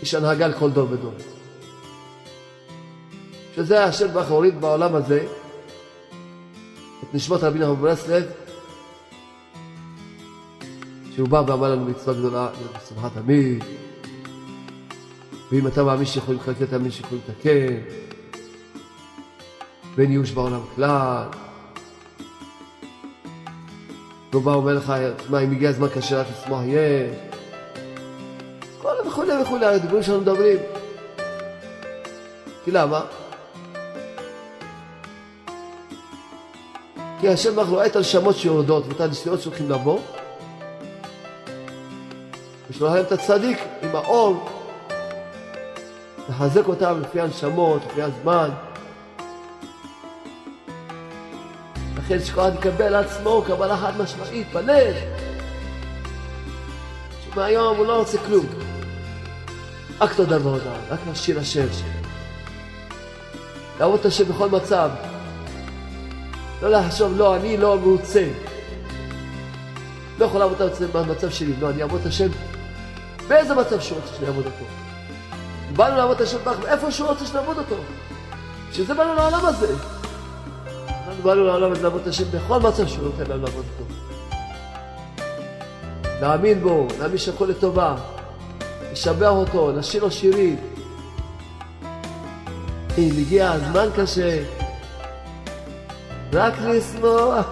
איש הנהגה לכל דור ודור. שזה השם ברוך הוריד בעולם הזה את נשמות רבי נחמן ברסלב שהוא בא ואמר לנו מצווה גדולה בשמחת תמיד ואם אתה מאמין שיכולים לקלקל תאמין שיכולים לתקן. ואין ייאוש בעולם כלל. והוא בא ואומר לך, תשמע, אם הגיע הזמן קשה רק לשמוח יש וכולי, הדיבורים שאנחנו מדברים. כי למה? כי השם ברוך רואה את הנשמות שיורדות ואת הנסיעות שהולכים לבוא. ושלוח להם את הצדיק עם האור לחזק אותם לפי הנשמות, לפי הזמן. לכן שכל יקבל עצמו קבלה חד משמעית בלב. שמהיום הוא לא רוצה כלום רק תודה והודעה, רק להשאיר השם לעבוד את השם בכל מצב לא לחשוב, לא, אני לא מרוצה. לא יכול לעבוד את המצב שלי, לא, אני אעבוד את השם באיזה מצב שהוא רוצה שאני אעבוד אותו. באנו לעבוד את השם איפה שהוא רוצה שנעבוד אותו. בשביל זה באנו לעולם הזה. אנחנו באנו לעולם הזה לעבוד את השם בכל מצב שהוא נותן לנו לעבוד אותו. להאמין בו, להאמין שהכל לטובה, לשבח אותו, לשיר לו שירים. אם הגיע הזמן קשה, רק לשמוח.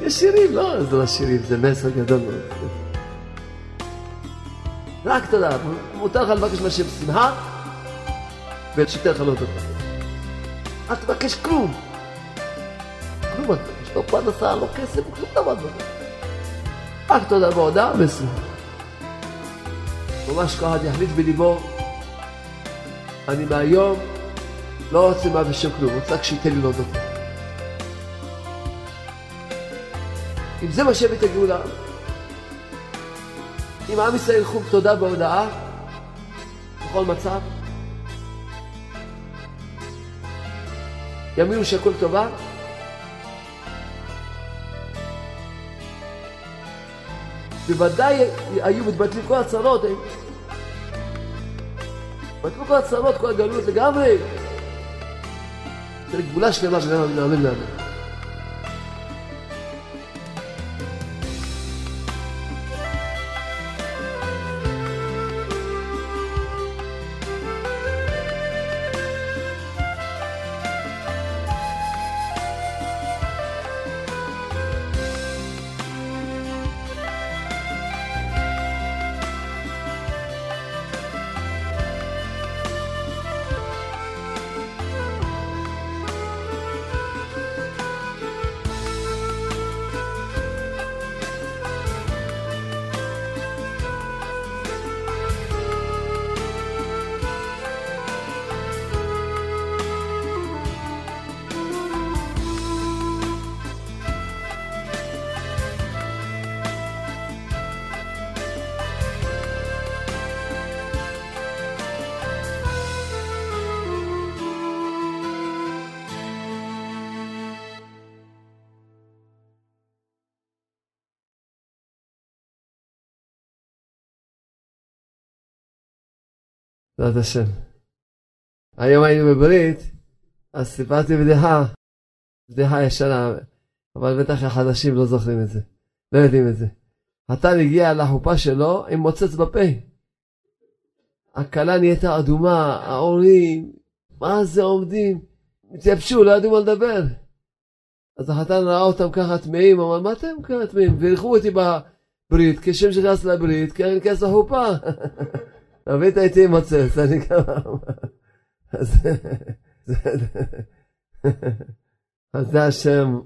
יש שירים, לא, זה לא שירים, זה מסר גדול מאוד. רק תודה, מותר לך לבקש מהשם שמחה, ושייתן לך לא תודה. אל תבקש כלום. כלום אל תבקש, לא פרנסה, לא כסף, כלום דבר לא. רק תודה בהודעה ושמחה. ממש כל אחד יחליט בליבו, אני מהיום לא רוצה מה ושם כלום, רוצה רק שייתן לי להודות. אם זה מה שיביא את הגאולה, אם עם ישראל ילכו בתודה בהודעה, בכל מצב, יאמינו שהכל טובה, בוודאי היו מתבטלים כל הצרות, מתבטלו כל הצרות, כל הגלות לגמרי. זה גבולה שלמה בין העמים לעמים. בעזרת השם. היום היינו בברית, אז סיפרתי בדיחה, בדיחה ישנה, אבל בטח החדשים לא זוכרים את זה, לא יודעים את זה. חתן הגיע לחופה שלו עם מוצץ בפה. הכלה נהייתה אדומה, ההורים, מה זה עומדים? התייבשו, לא ידעו מה לדבר. אז החתן ראה אותם ככה טמאים, אמר, מה אתם ככה טמאים? והלכו אותי בברית, כשם שנכנס לברית, אני נכנס לחופה. רבית איתי מוצץ, אני כמה... אז זה השם,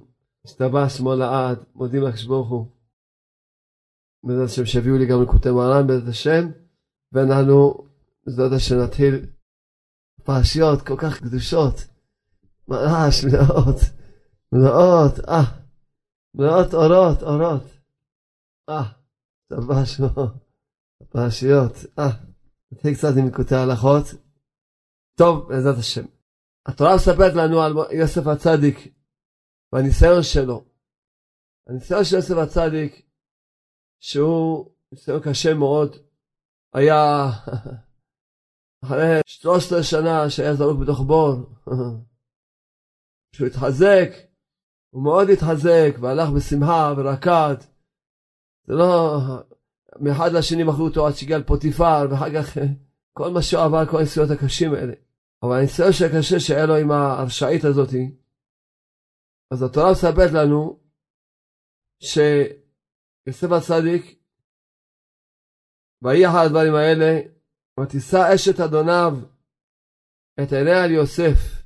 השתבח שמו לעד, מודים לך שברוך הוא. בעזרת השם שיביאו לי גם לקוטי מרן בעזרת השם, ואנחנו בעזרת השם נתחיל פרשיות כל כך קדושות, ממש מלאות, מלאות, אה, מלאות אורות, אורות, אה, השתבח שמו, אה. נתחיל קצת עם קוטעי הלכות. טוב, בעזרת השם. התורה מספרת לנו על יוסף הצדיק והניסיון שלו. הניסיון של יוסף הצדיק, שהוא ניסיון קשה מאוד, היה אחרי 13 שנה שהיה זרוק בתוך בור, שהוא התחזק, הוא מאוד התחזק והלך בשמחה ורקד. זה לא, מאחד לשני מכרו אותו עד שהגיע לפוטיפר, ואחר כך כל מה שהוא עבר, כל הניסיונות הקשים האלה. אבל הניסיון הקשה שהיה לו עם ההרשעית הזאתי, אז התורה מספרת לנו שיוסף הצדיק, ויהי אחר הדברים האלה, ותישא אשת אדוניו את עיניה על יוסף.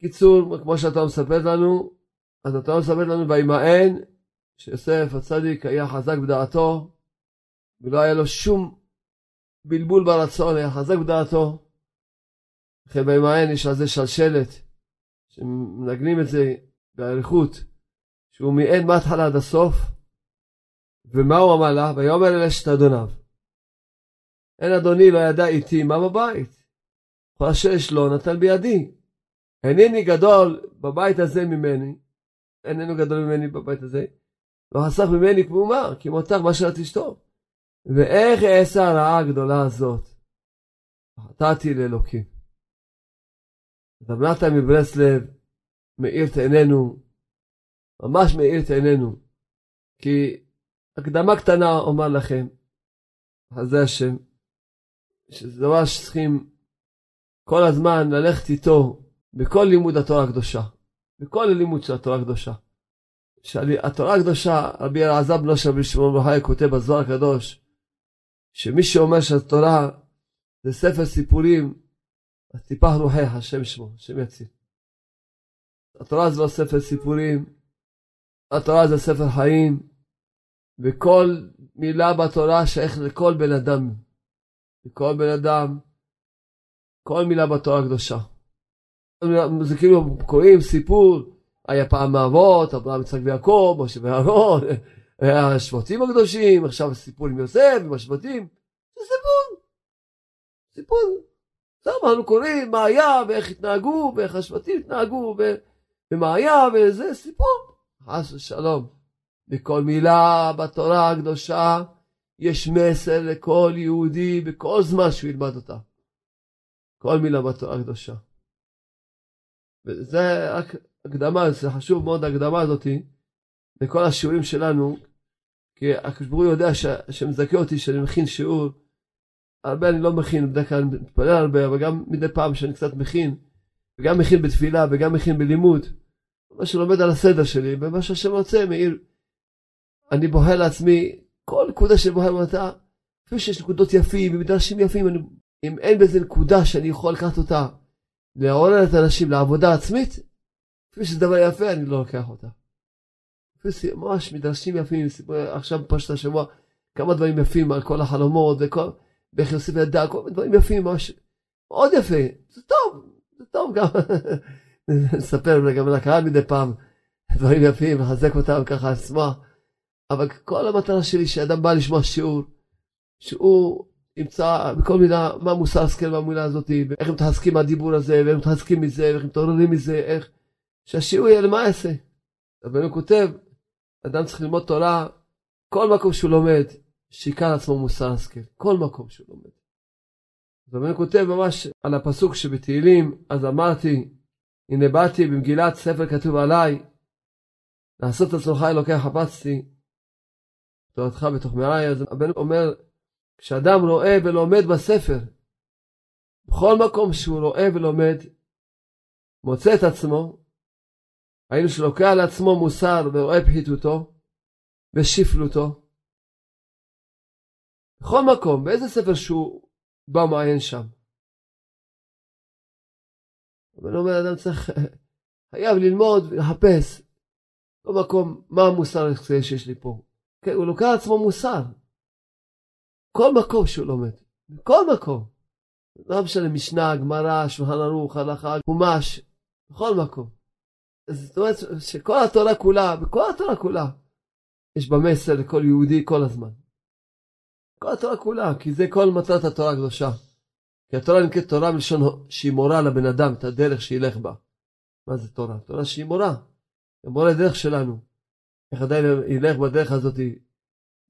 קיצור, כמו שהתורה מספרת לנו, אז התורה מספרת לנו וימאן שיוסף הצדיק היה חזק בדעתו, ולא היה לו שום בלבול ברצון, היה חזק בדעתו. לכן וימאן יש על זה שלשלת, שמנגנים את זה באריכות, שהוא מיען מההתחלה עד הסוף, ומה הוא אמר לה? ויאמר אל אשת אדוניו. אין אדוני לא ידע איתי מה בבית. כל אשר יש לו נתן בידי. אינני גדול בבית הזה ממני, איננו גדול ממני בבית הזה, לא חסך ממני כמומה, כי מותך מה שאת תשתו. ואיך אעשה הרעה הגדולה הזאת? חטאתי לאלוקים. רב נתן מברסלב מאיר את עינינו, ממש מאיר את עינינו, כי הקדמה קטנה אומר לכם, על זה השם, שזה דבר שצריכים כל הזמן ללכת איתו בכל לימוד התורה הקדושה, בכל הלימוד של התורה הקדושה. שהתורה הקדושה, רבי אלעזר בנו של רבי שמעון בר כותב בזוהר הקדוש, שמי שאומר שהתורה זה ספר סיפורים, אז טיפח רוחי השם שמו, השם יציל. התורה זה לא ספר סיפורים, התורה זה ספר חיים, וכל מילה בתורה שייך לכל בן אדם. לכל בן אדם, כל מילה בתורה הקדושה. זה כאילו קוראים סיפור, היה פעם האבות, אברהם, יצחק ויעקב, משה ואהרון, השבטים הקדושים, עכשיו סיפור עם יוסף, עם השבטים, זה סיפור. סיפור. למה אנחנו קוראים מה היה, ואיך התנהגו, ואיך השבטים התנהגו, ומה היה, וזה סיפור. חס ושלום. בכל מילה בתורה הקדושה יש מסר לכל יהודי בכל זמן שהוא ילמד אותה. כל מילה בתורה הקדושה. וזה רק הקדמה, זה חשוב מאוד ההקדמה הזאתי לכל השיעורים שלנו, כי הקדוש ברוך הוא יודע ש... שמזכה אותי שאני מכין שיעור, הרבה אני לא מכין, בדרך כלל אני מתפלל הרבה, אבל גם מדי פעם שאני קצת מכין, וגם מכין בתפילה וגם מכין בלימוד, מה שלומד על הסדר שלי, ומה שהשם רוצה, מאיר, אני בוהה לעצמי, כל נקודה שאני בוהה אותה, אפילו שיש נקודות יפים ומדרשים יפים, אני, אם אין בזה נקודה שאני יכול לקחת אותה, לעורר את האנשים לעבודה עצמית, אפילו שזה דבר יפה, אני לא לוקח אותה. ממש מדרשים יפים, עכשיו פשט השבוע, כמה דברים יפים על כל החלומות, וכל, ואיך יוסף ידע, כל מיני דברים יפים, ממש, מאוד יפה, זה טוב, זה טוב גם, נספר גם לקהל מדי פעם, דברים יפים, לחזק אותם ככה, לשמוח. אבל כל המטרה שלי שאדם בא לשמוע שיעור, שהוא ימצא בכל מילה מה מוסר השכל במילה הזאת, ואיך הם מתחזקים מהדיבור הזה, ואיך הם מתחזקים מזה, ואיך הם מתעוררים מזה, איך... שהשיעור יהיה למה יעשה. אבל הוא כותב, אדם צריך ללמוד תורה, כל מקום שהוא לומד, שיקר לעצמו מוסר השכל. כל מקום שהוא לומד. הוא כותב ממש על הפסוק שבתהילים, אז אמרתי, הנה באתי במגילת ספר כתוב עליי, לעשות את עצמך אלוקי חפצתי, תורתך בתוך מעי, אז הבן אומר, כשאדם רואה ולומד בספר, בכל מקום שהוא רואה ולומד, מוצא את עצמו, היינו שלוקח על עצמו מוסר ורואה פחיתותו ושפלותו. בכל מקום, באיזה ספר שהוא בא מעיין שם. אבל אומר, אדם צריך, חייב ללמוד ולחפש במקום מה המוסר שיש לי פה. כן, הוא לוקח לעצמו מוסר. כל מקום שהוא לומד, בכל מקום. לא משנה משנה, גמרא, שולחן ערוך, הלכה, חומש, בכל מקום. זאת אומרת שכל התורה כולה, בכל התורה כולה, יש בה מסר לכל יהודי כל הזמן. כל התורה כולה, כי זה כל מטרת התורה הקדושה. כי התורה נקראת תורה מלשון שהיא מורה לבן אדם את הדרך שילך בה. מה זה תורה? תורה שהיא מורה. היא מורה לדרך שלנו. איך עדיין ילך בדרך הזאת.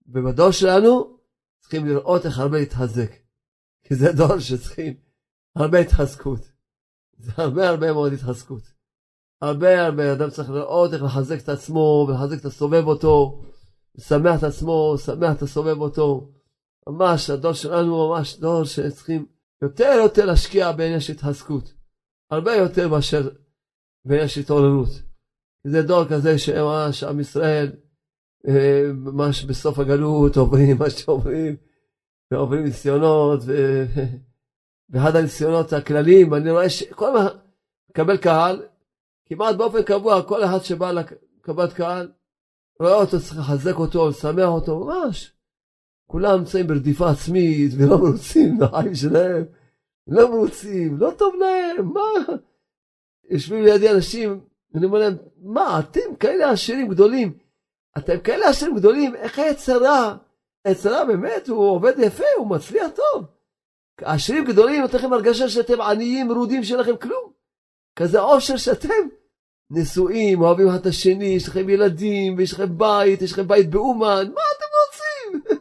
ובדור שלנו צריכים לראות איך הרבה להתחזק. כי זה דור שצריכים הרבה התחזקות. זה הרבה הרבה מאוד התחזקות. הרבה הרבה אדם צריך לראות איך לחזק את עצמו ולחזק את הסובב אותו, לשמח את עצמו, לשמח את הסובב אותו. ממש, הדור שלנו ממש דור שצריכים יותר יותר להשקיע בעניין של התחזקות. הרבה יותר מאשר בעניין של התעוררות. זה דור כזה שממש עם ישראל, אה, ממש בסוף הגלות עוברים מה שעוברים, ועוברים ניסיונות, ו... ואחד הניסיונות הכלליים, אני רואה שכל מה מקבל קהל, כמעט באופן קבוע, כל אחד שבא לקבלת קהל, רואה אותו, צריך לחזק אותו, לשמח אותו, ממש. כולם נמצאים ברדיפה עצמית ולא מרוצים מהחיים שלהם, לא מרוצים, לא טוב להם, מה? יושבים לידי אנשים, ואני אומר להם, מה, אתם כאלה עשירים גדולים, אתם כאלה עשירים גדולים, איך היצרה? היצרה באמת, הוא עובד יפה, הוא מצליח טוב. עשירים גדולים, נותן לכם הרגשה שאתם עניים, מרודים, שאין לכם כלום. כזה עושר שאתם נשואים, אוהבים אחד את השני, יש לכם ילדים, ויש לכם בית, יש לכם בית באומן, מה אתם רוצים?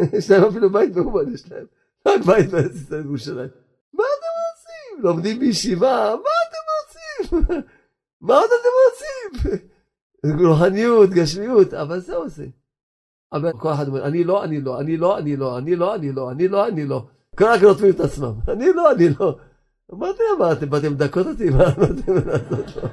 יש להם אפילו בית באומן, יש להם. רק בית בארץ ישראל בירושלים. מה אתם רוצים? לומדים בישיבה, מה אתם רוצים? מה עוד אתם רוצים? רוחניות, גשמיות, אבל זהו זה. אבל כל אחד אומר, אני לא, אני לא, אני לא, אני לא, אני לא, אני לא, אני לא, אני לא. כל רק נוטפים את עצמם. אני לא, אני לא. אמרתי להם, מה, אתם באתם לדכות אותי? מה אתם לעשות לו?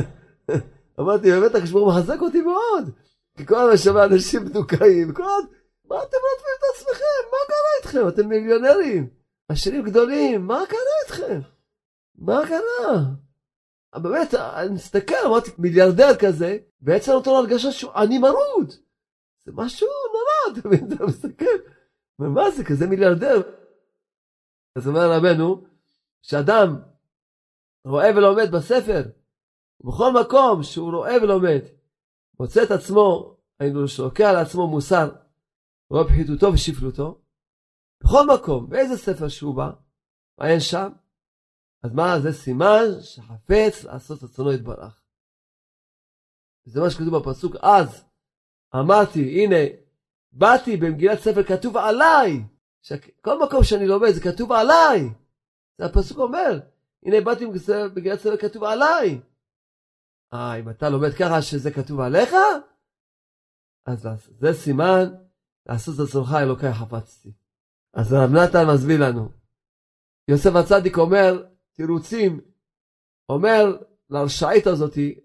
אמרתי, באמת הקדוש מחזק אותי מאוד. כי כל הזמן שומע אנשים מדוכאים, כל הזמן, מה אתם נוטפים את עצמכם? מה קרה איתכם? אתם מיליונרים, עשירים גדולים, מה קרה איתכם? מה קרה? באמת, אני מסתכל, אמרתי, מיליארדר כזה, בעצם נותן לו הרגשה שהוא עני מרוד. זה משהו נורא, אתה אתה מסתכל, ומה זה, כזה מיליארדר? אז אומר רבנו, שאדם רואה ולומד בספר, ובכל מקום שהוא רואה ולומד, מוצא את עצמו, היינו שלוקח לעצמו מוסר, רואה פחיתותו ושפלותו, בכל מקום, באיזה ספר שהוא בא, מה אין שם? אז מה, זה סימן שחפץ לעשות רצונו יתברך. זה מה שכתוב בפסוק, אז אמרתי, הנה, באתי במגילת ספר כתוב עליי, כל מקום שאני לומד זה כתוב עליי. הפסוק אומר, הנה באתי במגילת ספר כתוב עליי. אה, אם אתה לומד ככה שזה כתוב עליך, אז זה סימן לעשות את עצמך אלוקי חפצתי. אז רב נתן מסביר לנו. יוסף הצדיק אומר תירוצים, אומר לרשעית הזאתי,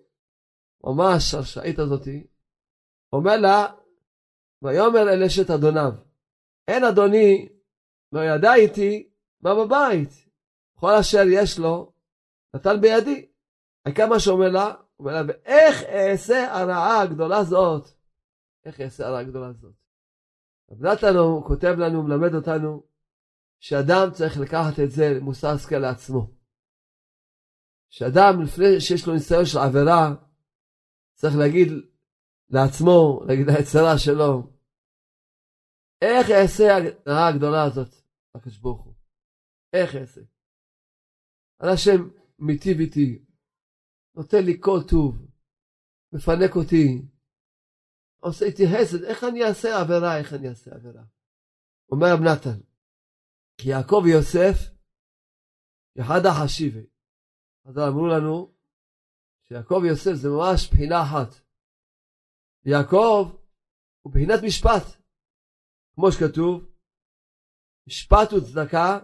ממש הרשעית הזאתי, אומר לה, ויאמר אל אשת אדוניו, אין אדוני לא ידע איתי מה בבית, כל אשר יש לו נתן בידי. העיקר מה שאומר לה, אומר לה, ואיך אעשה הרעה הגדולה זאת? איך אעשה הרעה הגדולה זאת? רב נתן הוא כותב לנו, מלמד אותנו, שאדם צריך לקחת את זה למוסר השכל לעצמו. שאדם לפני שיש לו ניסיון של עבירה, צריך להגיד לעצמו, להגיד ליצרה שלו, איך אעשה הרעה הגדולה הזאת, הקדוש ברוך הוא? איך אעשה? על השם מיטיב איתי, נותן לי כל טוב, מפנק אותי, עושה איתי חסד, איך אני אעשה עבירה, איך אני אעשה עבירה? אומר רב נתן, כי יעקב ויוסף, יחד החשיבי. אז אמרו לנו, שיעקב ויוסף זה ממש בחינה אחת. יעקב הוא בחינת משפט. כמו שכתוב, משפט וצדקה,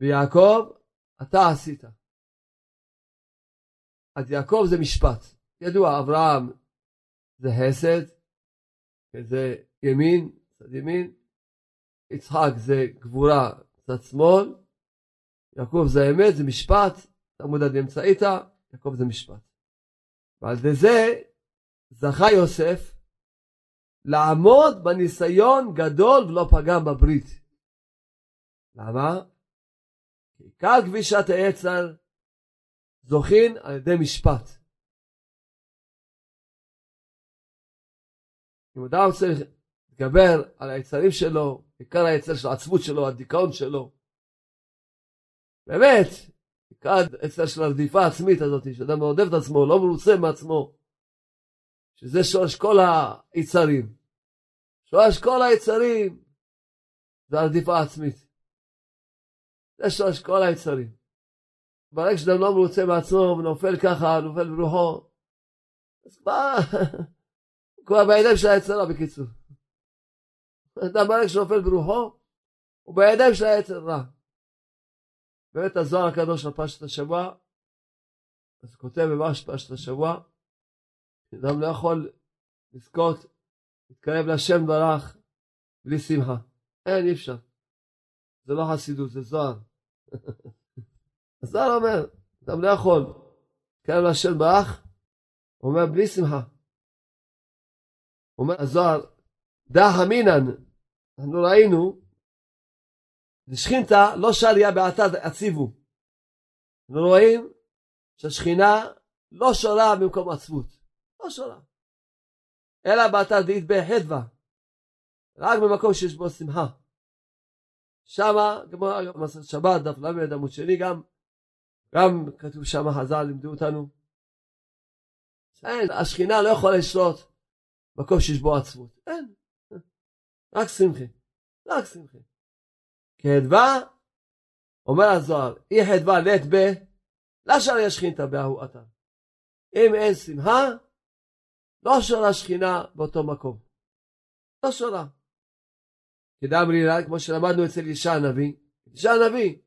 ויעקב אתה עשית. אז יעקב זה משפט. ידוע, אברהם זה חסד, זה ימין, צד ימין, יצחק זה גבורה, צד שמאל, יעקב זה אמת, זה משפט, תעמוד עד אמצעיתא, יעקב זה משפט. ועל ידי זה זכה יוסף לעמוד בניסיון גדול ולא פגם בברית. למה? כי עיקר כבישת העצר זוכין על ידי משפט. אם אדם רוצה להתגבר על היצרים שלו, עיקר היצר של העצבות שלו, הדיכאון שלו, באמת, עיקר היצר של הרדיפה העצמית הזאת, שאדם מעודד את עצמו, לא מרוצה מעצמו, שזה שורש כל היצרים. שורש כל היצרים זה הרדיפה עצמית. זה שורש כל היצרים. ברגע שאדם לא מרוצה מעצמו ונופל ככה, נופל ברוחו, אז כבר, כבר בידיים של היצרה בקיצור. אדם ברגע שנופל ברוחו, הוא בידיים של היצר רע. באמת הזוהר הקדוש על פרשת השבוע, אז הוא כותב ממש פרשת השבוע, אדם לא יכול לזכות, להתקרב להשם ברך בלי שמחה. אין, אי אפשר. זה לא חסידות, זה זוהר. הזוהר אומר, אדם לא יכול להתקרב להשם ברך, הוא אומר בלי שמחה. אומר הזוהר, דא אמינן, אנחנו ראינו, לשכינתא לא שריה בעתד עציבו. אנחנו רואים שהשכינה לא שורה במקום עצבות. לא שורה. אלא בעתד דאית בחדווה. רק במקום שיש בו שמחה. שמה, כמו מסכת שבת, דף ל' עמוד שני גם, גם כתוב שמה חז"ל, לימדו אותנו. אין, השכינה לא יכולה לשלוט במקום שיש בו עצבות. אין. רק שמחי. רק שמחי. כהדווה, אומר הזוהר, אי חדווה לית ב, לשער ישכינתא בהוא אתר. אם אין שמחה, לא שורה שכינה באותו מקום. לא שורה. כדאמרי לה, כמו שלמדנו אצל אישה הנביא, אישה הנביא,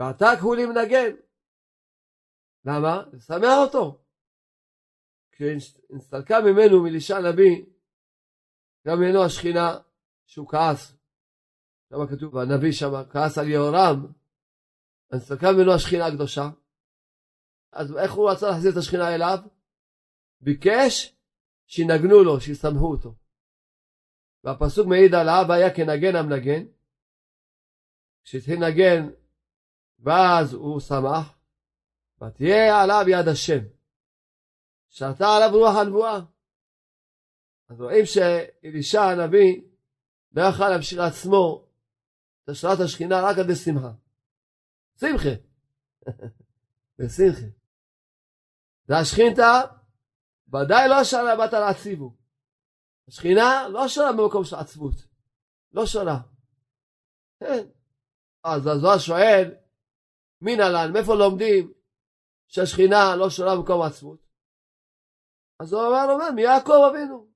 ועתק הוא למנגן. למה? לשמח אותו. כשנסתלקה ממנו מלישה הנביא, גם ממנו השכינה שהוא כעס. שם כתוב, הנביא שם כעס על יהורם, נסתלקה ממנו השכינה הקדושה. אז איך הוא רצה להחזיר את השכינה אליו? ביקש שינגנו לו, שיסמכו אותו. והפסוק מעיד על האב היה כנגן המנגן. כשהתחיל לנגן ואז הוא שמח, ותהיה עליו יד השם. שעתה עליו רוח הנבואה. אז רואים שאלישע הנביא לא יכל להמשיך לעצמו את השראת השכינה רק עד לשמחה. שמחה. בשמחה. זה השכינתה ודאי לא שרה בת על עציבו. השכינה לא שרה במקום של עצבות. לא שרה. כן. אז הזוהר שואל, מי נלן, מאיפה לומדים שהשכינה לא שרה במקום עצבות? אז הוא אומר, אומר, מיעקב אבינו.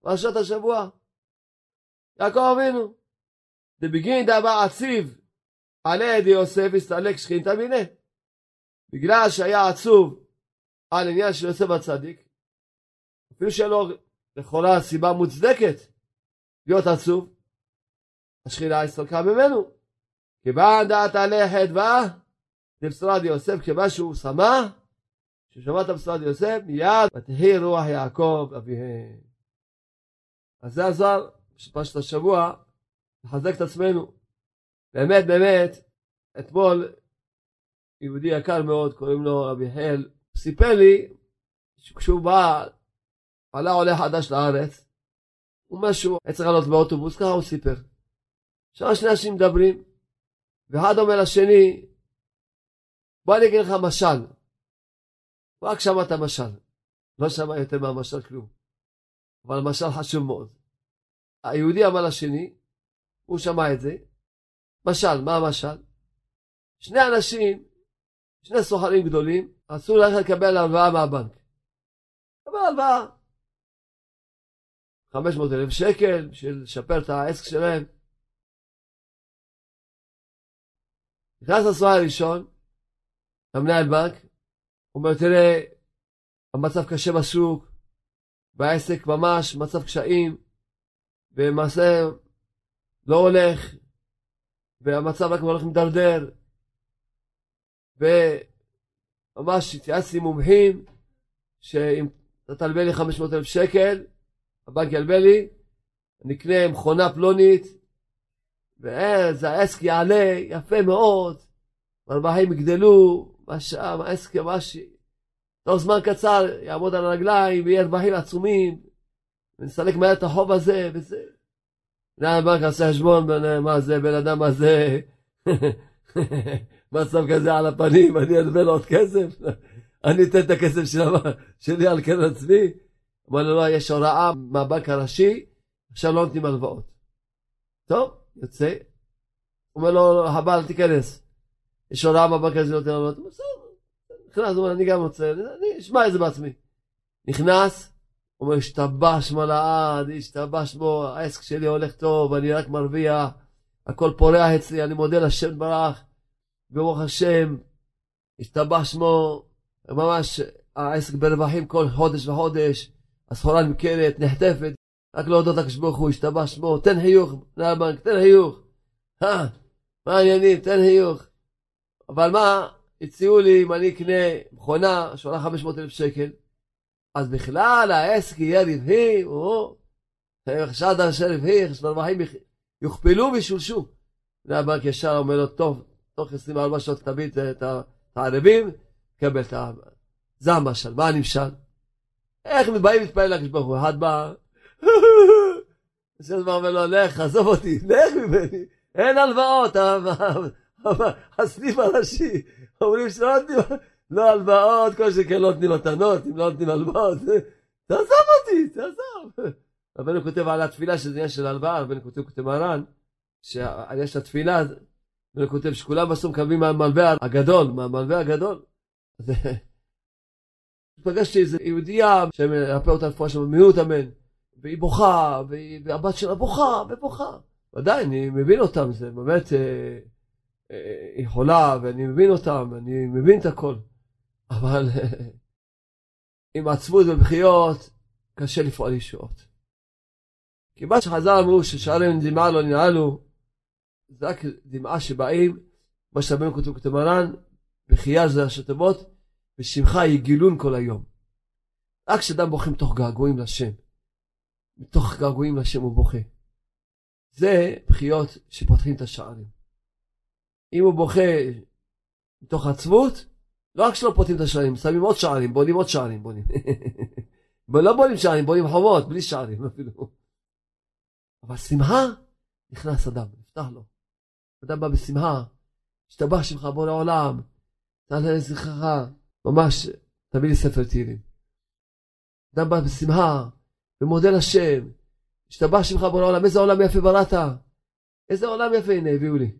פרשת השבוע. יעקב אבינו. דבגין דבר עציב עלי ידי יוסף הסתלק שכינתא מיניה. בגלל שהיה עצוב על עניין של יוסף הצדיק, אפילו שאין לו לכאורה סיבה מוצדקת להיות עצוב, השכינה הסתלקה ממנו. כיוון דעת עלי חדווה לבשרה דיוסף, כיוון שהוא שמח, כששמע את הבשרה דיוסף, מיד ותהי רוח יעקב אביהם. אז זה עזר בפרשת השבוע לחזק את עצמנו. באמת באמת, אתמול יהודי יקר מאוד, קוראים לו רבי חייל סיפר לי שכשהוא בא, עלה עולה חדש לארץ, שהוא היה צריך לעלות באוטובוס, ככה הוא סיפר. שם שני אנשים מדברים, ואחד אומר לשני, בוא אני אגיד לך משל. הוא רק שמע את המשל, לא שמע יותר מהמשל כלום. אבל המשל חשוב מאוד. היהודי אמר לשני, הוא שמע את זה, משל, מה המשל? שני אנשים, שני סוחרים גדולים, אסור ללכת לקבל הלוואה מהבנק. קבל הלוואה. 500 אלף שקל בשביל לשפר את העסק שלהם. נכנס לסוהר הראשון, המנהל בנק, אומר תראה, המצב קשה בשוק, והעסק ממש מצב קשיים, ומעשה לא הולך, והמצב רק הולך מדרדר, ממש התייעצתי עם מומחים, שאם אתה תלווה לי 500 אלף שקל, הבנק ילווה לי, אני אקנה מכונה פלונית, ואז העסק יעלה יפה מאוד, והרווחים יגדלו, שם, העסק ממש, תוך זמן קצר יעמוד על הרגליים, ויהיה רווחים עצומים, ונסלק מהר את החוב הזה, וזה. מנהל הבנק עושה חשבון, מה זה, בן אדם הזה, מצב כזה על הפנים, אני אלווה לו עוד כסף, אני אתן את הכסף שלי על קרן עצמי, אמר לו, לא, יש הוראה מהבנק הראשי, עכשיו לא נותנים הלוואות. טוב, יוצא. אומר לו, הבעל תיכנס. יש הוראה מהבנק הראשי, לא נותנים הלוואות. בסדר, נכנס, אומר, אני גם רוצה, אני אשמע את זה בעצמי. נכנס, אומר, השתבש מלעד, השתבש בו, העסק שלי הולך טוב, אני רק מרוויח, הכל פורח אצלי, אני מודה לשם ברח, ברוך השם, השתבש שמו, ממש העסק ברווחים כל חודש וחודש, הסחורה נמכרת, נחטפת, רק להודות לקדוש ברוך הוא, השתבש שמו, תן חיוך, מנהל הבנק, תן חיוך. אה, מה העניינים, תן חיוך. אבל מה, הציעו לי אם אני אקנה מכונה שעולה 500 אלף שקל, אז בכלל העסק יהיה רווחי, או חשד אשר רווחי, שהרווחים יוכפלו וישולשו. מנהל הבנק ישר אומר לו, טוב, תוך 24 שעות תביא את הערבים, קבל את ה... זה המשל, מה הנמשל? איך באים להתפלל לקדוש ברוך הוא? אחד בא, השם אומר לו, לך, עזוב אותי, לך ממני, אין הלוואות, הסניף הראשי, אומרים שלא נותנים, לא הלוואות, כל שכן לא נותנים מתנות, אם לא נותנים הלוואות, תעזוב אותי, תעזוב. רבנו כותב על התפילה שזה עניין של הלוואה, רבנו כותב, כותב מרן, שעניין של התפילה, רבנו כותב שכולם בסוף מקבלים מהמלווה הגדול, מהמלווה הגדול. פגשתי איזה יהודייה שמרפא אותה רפואה שם במיעוט אמן, והיא בוכה, והבת שלה בוכה ובוכה. ודאי, אני מבין אותם, זה באמת, אה, אה, היא חולה, ואני מבין אותם, אני מבין את הכל. אבל עם עצבות ובכיות, קשה לפעול ישועות. כי מה שחז"ל אמרו ששערים דמעה לא ננעלו, זה רק דמעה שבאים, מה שרבנו כותב כותב מרן, בחייה זה ראשי ושמחה יגילון כל היום. רק כשאדם בוכה מתוך געגועים לשם, מתוך געגועים לשם הוא בוכה. זה בחיות שפותחים את השערים. אם הוא בוכה מתוך עצבות, לא רק שלא פותחים את השערים, שמים עוד שערים, בונים עוד שערים, בונים. לא בונים שערים, בונים חומות, בלי שערים אפילו. אבל שמחה, נכנס אדם, נפתח לו. אדם בא בשמחה, השתבח שמך בוא לעולם, תעלה לזכרך, ממש, תביא לי ספר תהילים. אדם בא בשמחה, ומודה לשם, השתבח שמך בוא לעולם, איזה עולם יפה בראת, איזה עולם יפה, הנה הביאו לי.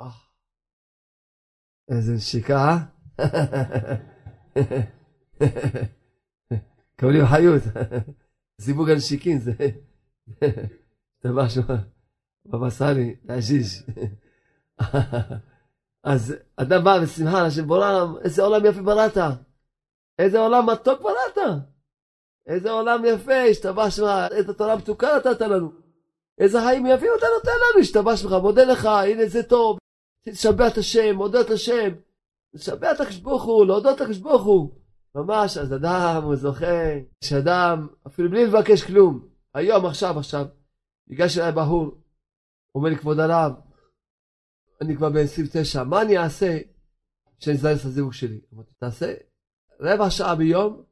אה. איזה נשיקה, אה? קבלים חיות. זיווג הנשיקים זה... דבר שהוא... בבא סאלי, לעזיז. אז אדם בא בשמחה לשם בעולם, איזה עולם יפה בראת. איזה עולם מתוק בראת. איזה עולם יפה, השתבש לך, איזה תורה מתוקה נתת לנו. איזה חיים יפים אתה נותן לנו, השתבש לך, מודה לך, הנה זה טוב. תשבח את השם, מודה את השם. לשבח את הקדוש להודות לקדוש ברוך. ממש, אז אדם הוא זוכה, שאדם, אפילו בלי לבקש כלום, היום, עכשיו, עכשיו, ניגש אליי בחור, אומר לי, כבוד הרב, אני כבר בן 29, מה אני אעשה שאני אזדרז את הזיווג שלי? אמרתי, תעשה רבע שעה ביום,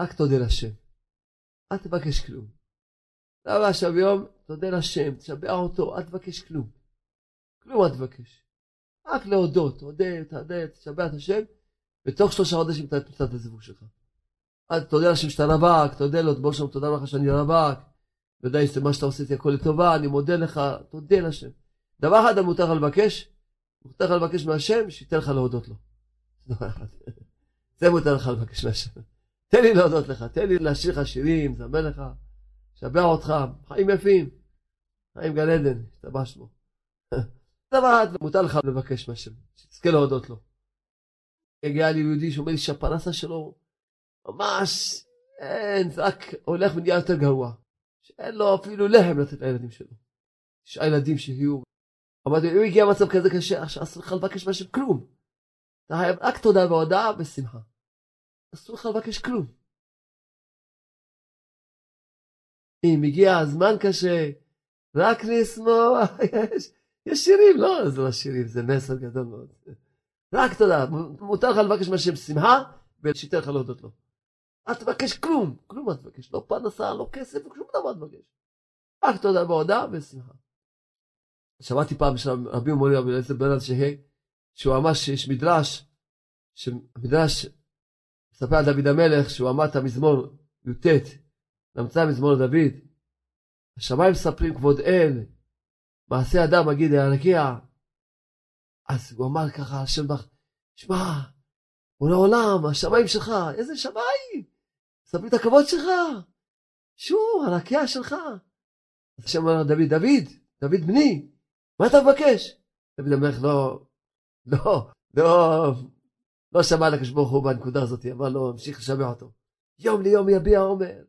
רק תודה לשם. אל תבקש כלום. רבע שעה ביום, תודה לשם, תשבע אותו, אל תבקש כלום. כלום אל תבקש. רק להודות, תודה, תודה, תשבע את השם, בתוך שלושה חודשים אתה תמצא את הזיווג שלך. אל תודה לשם שאתה רווק, תודה לו, בוא שם תודה לך שאני רווק, ודאי מה שאתה עושה איתי הכל לטובה, אני מודה לך, תודה לשם. דבר אחד מותר לך לבקש, מותר לך לבקש מהשם, שייתן לך להודות לו. זה מותר לך לבקש מהשם. תן לי להודות לך, תן לי להשאיר לך שירים, לזמר לך, לשבח אותך, חיים יפים, חיים גן עדן, השתבש בו. דבר אחד מותר לך לבקש מהשם, שתזכה להודות לו. הגיע לי יהודי שאומר לי שהפרנסה שלו ממש אין, זה רק הולך ונהיה יותר גרוע. שאין לו אפילו לחם לתת לילדים שלו. יש ילדים שיהיו. אמרתי, אם הגיע מצב כזה קשה, עכשיו אסור לך לבקש מהשם כלום. אתה חייב רק תודה והודעה ושמחה. אסור לך לבקש כלום. אם הגיע הזמן קשה, רק לשמוח, יש, יש שירים, לא, זה לא שירים, זה מסר גדול מאוד. רק תודה, מותר לך לבקש מהשם שמחה, ושייתן לך להודות לו. אל תבקש כלום, כלום אל תבקש, לא פרנסה, לא כסף, שום דבר אל תבקש. רק תודה בהודעה ושמחה. שמעתי פעם שרבי מורי רבי אליעזר בן אנשי שהוא ממש, יש מדרש, שמדרש מספר על דוד המלך, שהוא אמר את המזמור י"ט, נמצא מזמור דוד, השמיים מספרים כבוד אל, מעשה אדם מגיד הרקיע. אז הוא אמר ככה, השם בך, שמע, הוא לעולם, השמיים שלך, איזה שמיים? מספרים את הכבוד שלך, שוב, הרקיע שלך. אז השם אמר דוד, דוד, דוד בני, מה אתה מבקש? דוד המלך לא, לא, לא, לא שמע לקדוש ברוך הוא בנקודה הזאת, אמר לו, המשיך לשמע אותו. יום ליום יביע עומר,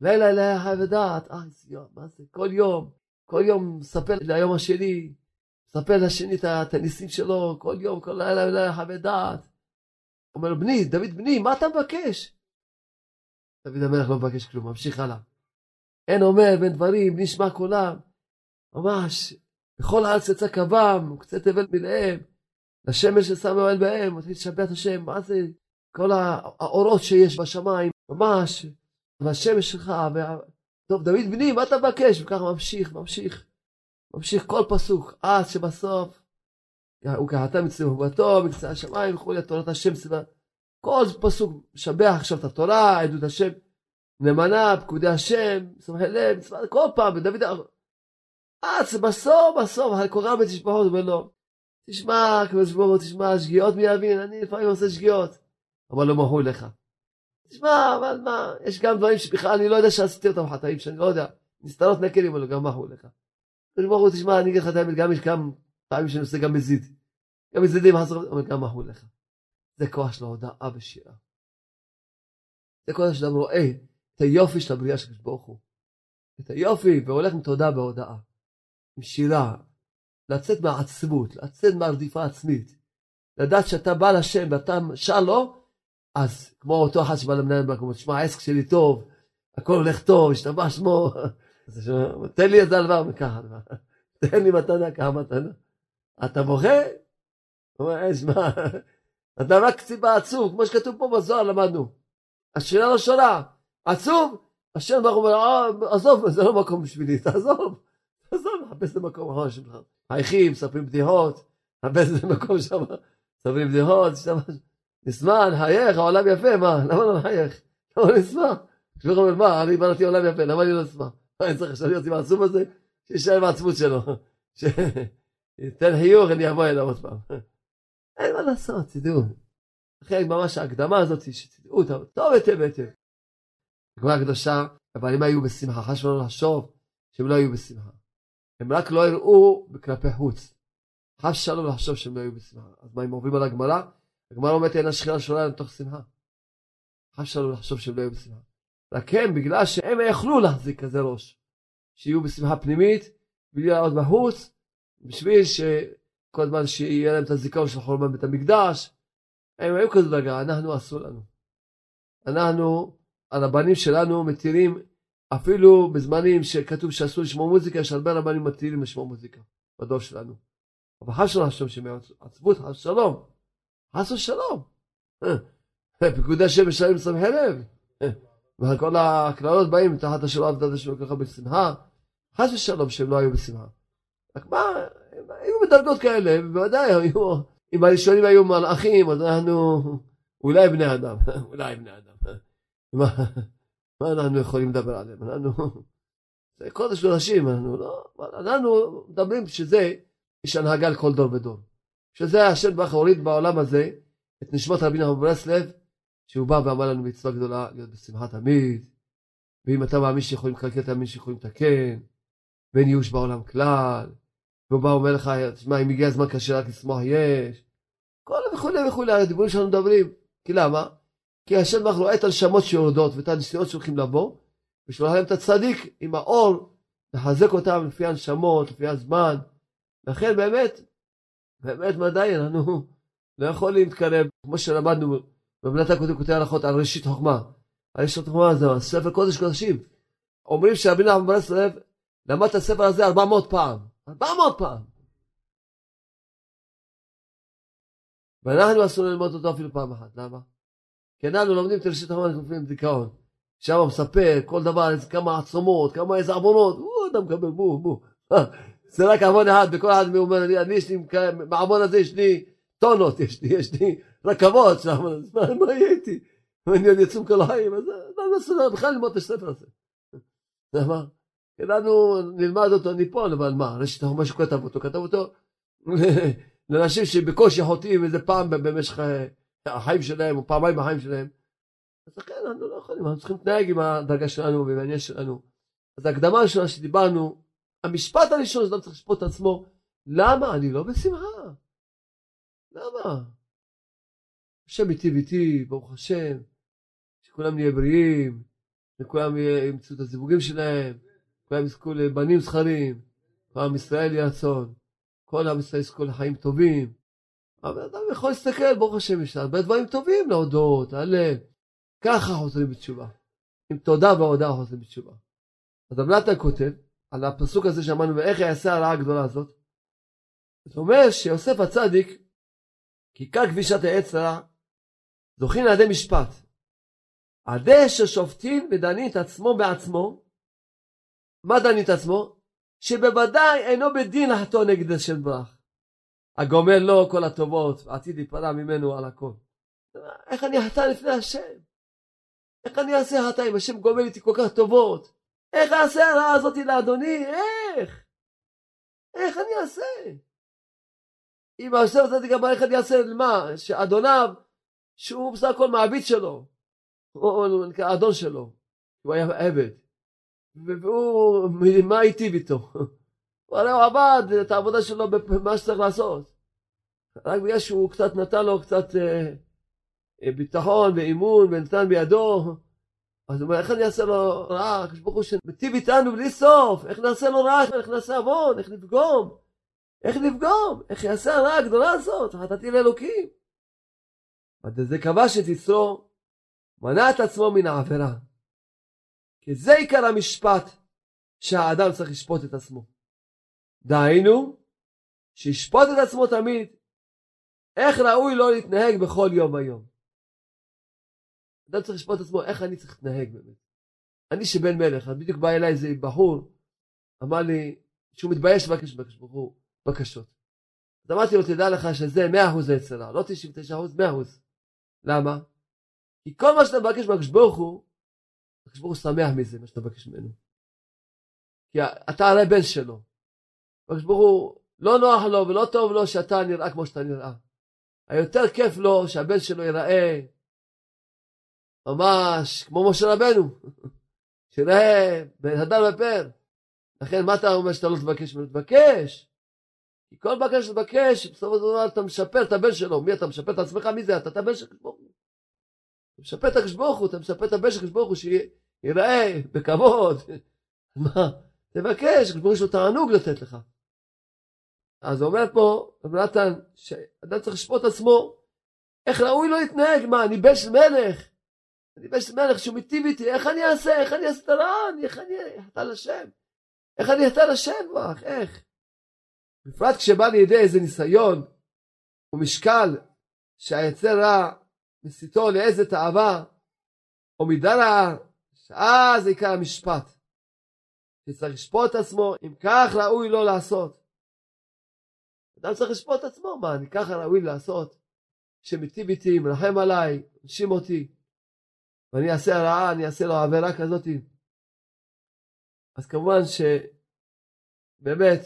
לילה לילה חי ודעת, אה, יום, מה זה, כל יום, כל יום מספר ליום השני, מספר לשני את הניסים שלו, כל יום, כל לילה לילה חי ודעת. אומר בני, דוד בני, מה אתה מבקש? דוד המלך לא מבקש כלום, ממשיך הלאה. אין אומר בין דברים, נשמע קולם. ממש, בכל הארץ יצא קבם, וקצה תבל מלאם. לשמש ששם אוהל בהם, מתחיל לשבח את השם, מה זה כל האורות שיש בשמיים, ממש, והשמש שלך, וה... טוב, דוד בני, מה אתה מבקש? וככה ממשיך, ממשיך, ממשיך כל פסוק, עד שבסוף, הוא אצלנו ובתו, מקצה השמיים וכולי, תורת השם סביבה. כל פסוק משבח עכשיו את התורה, עדות השם נאמנה, פקודי השם, שמחי לב, כל פעם, ודוד, עד שבסוף, בסוף, קורא בתשבחות, אומר לו, תשמע, הקדוש ברוך הוא, תשמע, שגיאות מי יבין, אני לפעמים עושה שגיאות. אבל לא מחול לך. תשמע, אבל מה, יש גם דברים שבכלל אני לא יודע שעשיתי אותם חטאים, שאני לא יודע, נסתרות נקלים, אבל גם מחול לך. הקדוש ברוך הוא, תשמע, אני אגיד לך את האמת, גם יש כמה פעמים שאני עושה גם מזיד. גם מזידים, אבל גם מחול לך. זה כוח של ההודעה ושירה. זה כוח שאדם רואה את היופי של הבריאה של הקדוש ברוך הוא. את היופי, והולך עם תודה בהודעה. עם שירה, לצאת מהעצמות, לצאת מהרדיפה עצמית, לדעת שאתה בא לשם ואתה שר לו, אז כמו אותו אחד שבא למנהל במקום, תשמע העסק שלי טוב, הכל הולך טוב, השתבח שמו, תן לי איזה הלוואה וככה, תן לי מתנה ככה מתנה. אתה בוכה? הוא אומר, אין, שמע, אתה רק סיבה עצוב, כמו שכתוב פה בזוהר למדנו. השאלה לא שונה, עצוב, השם ברוך הוא אומר, אה, עזוב, זה לא מקום בשבילי, תעזוב, תעזוב, מחפש את המקום האחרון שלך. חייכים, מספרים בדיחות, הרבה זה מקום שם, מספרים בדיחות, שם, נשמח, נחייך, העולם יפה, מה, למה לא נחייך? למה נשמח? כשהוא אומר, מה, אני בראתי עולם יפה, למה אני לא אשמח? מה, אני צריך עכשיו להיות עם העצוב הזה? שישאר עם העצמות שלו. שייתן חיוך, אני אבוא אליו עוד פעם. אין מה לעשות, תדעו. לכן ממש ההקדמה הזאת, שתדעו אותה טוב היטב היטב. הגמרא הקדושה, אבל אם היו בשמחה, חשבו לנו לחשוב שהם לא היו בשמחה. הם רק לא הראו כלפי חוץ. חס שלום לחשוב שהם לא היו בשמחה. אז מה, אם עוברים על הגמרא? הגמרא אומרת אין השכינה שונה לתוך שמחה. חס שלום לחשוב שהם לא היו בשמחה. רק הם, בגלל שהם יכלו להחזיק כזה ראש, שיהיו בשמחה פנימית, בלי לעלות בחוץ, בשביל שכל הזמן שיהיה להם את הזיכרון של חורבן בית המקדש, הם היו כזו דרגה, אנחנו אסור לנו. אנחנו, הרבנים שלנו מתירים אפילו בזמנים שכתוב שאסור לשמוע מוזיקה, יש הרבה רבנים מתירים לשמוע מוזיקה בדור שלנו. אבל חס ושלום השם שמעצבות, חס ושלום, חס ושלום. פיקודי השם משלמים סמכי לב. וכל הקללות באים תחת השם עבדת השם ככה בשמחה. חס ושלום שהם לא היו בשמחה. רק מה, הם היו בדרגות כאלה, בוודאי היו, אם הראשונים היו מלאכים, אז אנחנו אולי בני אדם, אולי בני אדם. מה אנחנו יכולים לדבר עליהם? אנחנו, זה קודש קודשים, אנחנו לא, אנחנו מדברים שזה, יש הנהגה לכל דור ודור. שזה השם ברוך הוריד בעולם הזה את נשמות רבי נחמן ברסלב, שהוא בא ואמר לנו מצווה גדולה להיות בשמחה תמיד, ואם אתה מאמין שיכולים לקלקל, תאמין שיכולים לתקן, ואין ייאוש בעולם כלל, והוא בא ואומר לך, תשמע, אם הגיע הזמן קשה רק לשמוח יש, כל וכולי וכולי, הדיבורים שלנו מדברים, כי למה? כי השם ברוך רואה את הנשמות שיורדות ואת הנסיעות שהולכים לבוא, ושולח להם את הצדיק עם האור, לחזק אותם לפי הנשמות, לפי הזמן. לכן באמת, באמת מדי אנחנו לא יכולים להתקרב, כמו שלמדנו במנת הקודם כותב הלכות על ראשית חוכמה. על ראשית חוכמה זה ספר קודש קודשים. אומרים שרבי נחמן ברסלב למד את הספר הזה 400 פעם. 400 פעם. ואנחנו אסור ללמוד אותו אפילו פעם אחת. למה? כי אנחנו לומדים את ראשית החומר לפעמים דיכאון. שם מספר כל דבר, כמה עצומות, כמה איזה עוונות, הוא אדם מקבל בוא בוא. זה רק עוון אחד, וכל אחד אומר, אני, אני יש לי, בעוון הזה יש לי טונות, יש לי, יש לי רכבות שם, מה, מה יהיה איתי? ואני עוד יצום כל החיים, אז לא נסו בכלל ללמוד את הספר הזה. למה? כולנו נלמד אותו, ניפול, אבל מה, רשת החומה שכתב אותו, כתב אותו לאנשים שבקושי חוטאים איזה פעם במשך החיים שלהם, או פעמיים בחיים שלהם. אז לכן אנחנו לא יכולים, אנחנו צריכים להתנהג עם הדרגה שלנו ועם העניין שלנו. אז ההקדמה הראשונה שדיברנו, המשפט הראשון שאדם צריך לשפוט את עצמו, למה אני לא בשמחה? למה? השם איתי ואיתי, ברוך השם, שכולם נהיה בריאים, וכולם ימצאו את הזיווגים שלהם, כולם יזכו לבנים זכרים, כל עם ישראל יהיה רצון, כל עם ישראל יזכו לחיים טובים. אבל אדם יכול להסתכל, ברוך השם, יש הרבה דברים טובים להודות, להלל. ככה חוזרים בתשובה. עם תודה והודעה חוזרים בתשובה. אז המלטה כותב על הפסוק הזה שאמרנו, ואיך יעשה הרעה הגדולה הזאת. זאת אומרת שיוסף הצדיק, כי כאן כבישת העץ רע, זוכין על ידי משפט. על ידי ששופטין ודנים את עצמו בעצמו, מה דנים את עצמו? שבוודאי אינו בדין לחטוא נגד השם ברך. הגומל לו כל הטובות, עתיד להיפרע ממנו על הכל. איך אני אחטא לפני השם? איך אני אעשה חטא אם השם גומל איתי כל כך טובות? איך אעשה הרעה הזאת לאדוני? איך? איך אני אעשה? אם היוסף הצדיק אמר איך אני אעשה למה? שאדוניו, שהוא בסך הכל מעביד שלו, או אדון שלו, הוא היה עבד, והוא, מה היטיב איתו? הוא הרי הוא עבד את העבודה שלו במה שצריך לעשות. רק בגלל שהוא קצת נתן לו קצת אה, אה ביטחון ואימון ונתן בידו, אז הוא אומר, איך אני אעשה לו רע? הקדוש ברוך הוא שמטיב איתנו בלי סוף, איך נעשה לו רע? איך נעשה עוון? איך נפגום? איך נפגום? איך יעשה הרע הגדולה הזאת? חטאתי לאלוקים. וזה כבש את יצרו, מנע את עצמו מן העבירה. כי זה עיקר המשפט שהאדם צריך לשפוט את עצמו. דהיינו, שישפוט את עצמו תמיד, איך ראוי לו להתנהג בכל יום ויום. אדם צריך לשפוט את עצמו איך אני צריך להתנהג באמת. אני שבן מלך, אז בדיוק בא אליי איזה בחור, אמר לי שהוא מתבייש לבקש בקש ברוך הוא בקשות. אז אמרתי לו, תדע לך שזה 100% היצרה, לא 99%, 100%. למה? כי כל מה שאתה מבקש בקש ברוך הוא, בקש ברוך הוא שמח מזה, מה שאתה מבקש ממנו. כי אתה הרי בן שלו. בקש ברוך הוא, לא נוח לו ולא טוב לו שאתה נראה כמו שאתה נראה. היותר כיף לו שהבן שלו ייראה ממש כמו משה רבנו, שיראה בן הדר ופר. לכן מה אתה אומר שאתה לא תבקש ממנו? תבקש. כי כל בקש שתבקש, בסופו של דבר אתה משפר את הבן שלו. מי אתה משפר את עצמך? מי זה? אתה את הבן של הוא. אתה משפר את הקדוש ברוך הוא, אתה משפר את הבן של הקדוש ברוך הוא שיראה בכבוד. מה? תבקש, הקדוש ברוך הוא יש לו תענוג לתת לך. אז אומר פה רב נתן, שאדם צריך לשפוט עצמו, איך ראוי לו להתנהג, מה, אני בן של מלך, אני בן של מלך שהוא מיטיב איתי, איך אני אעשה, איך אני אעשה את הרע, איך אני אחטא לשם, איך אני אחטא לשם, ברך, איך? בפרט כשבא לידי איזה ניסיון ומשקל שהיצר רע מסיתו לאיזה תאווה או מידה רעה, שאז עיקר המשפט. שצריך לשפוט את עצמו, אם כך ראוי לו לעשות. אדם צריך לשפוט את עצמו, מה, אני ככה ראוי לעשות? שמיטיב איתי, מרחם עליי, מנשים אותי, ואני אעשה הרעה, אני אעשה לו עבירה כזאת. אז כמובן שבאמת,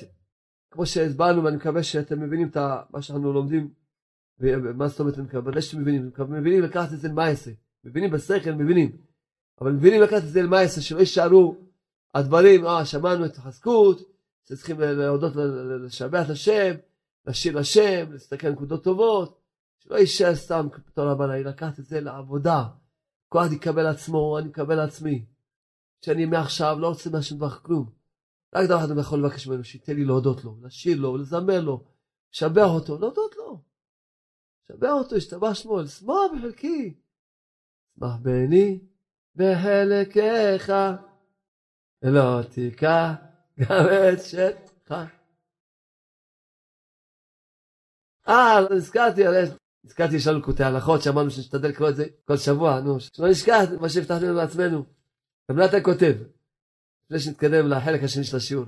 כמו שהסברנו, ואני מקווה שאתם מבינים את מה שאנחנו לומדים, ומה זאת אומרת, אני מקווה שאתם מבינים, מבינים לקחת את זה למעשה, מבינים בשכל, מבינים, אבל מבינים לקחת את זה למעשה, שלא יישארו הדברים, אה, שמענו את החזקות, שצריכים להודות, לשבח השם, לשיר לשם, להסתכל על נקודות טובות, שלא יישאר סתם כפתור הבנה, לקחת את זה לעבודה. כל אחד יקבל עצמו, אני מקבל לעצמי. שאני מעכשיו לא רוצה מהשם דבר כלום. רק דבר אחד אני יכול לבקש ממנו, שייתן לי להודות לו, לשיר לו, לזמר לו, לשבח אותו, להודות לו. לשבח אותו, השתבח שמו, לשמוח בחלקי. שמח בני בחלקך, לא תיקח גם את שטך. אה, נזכרתי על נזכרתי יש לנו קוטעי הלכות שאמרנו שנשתדל לקרוא את זה כל שבוע, נו, שלא נשכח מה שהבטחנו לעצמנו. גם נתן כותב, לפני שנתקדם לחלק השני של השיעור.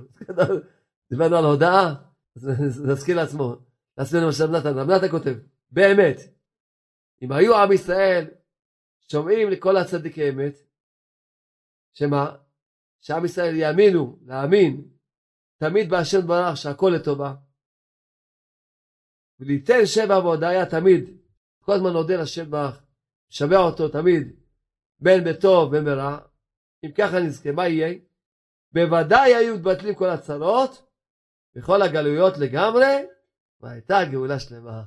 דיברנו על הודעה, אז נזכיר לעצמו, לעצמנו מה שנתן. רב נתן כותב, באמת, אם היו עם ישראל שומעים לכל הצדיקי אמת, שמה? שעם ישראל יאמינו, להאמין, תמיד בהשם ברח שהכל לטובה. וליתן שם והודיה תמיד, כל הזמן נודה לשם ברח, שווה אותו תמיד, בין בטוב בין ברע, אם ככה נזכה, מה יהיה? בוודאי היו מתבטלים כל הצרות, וכל הגלויות לגמרי, והייתה גאולה שלמה.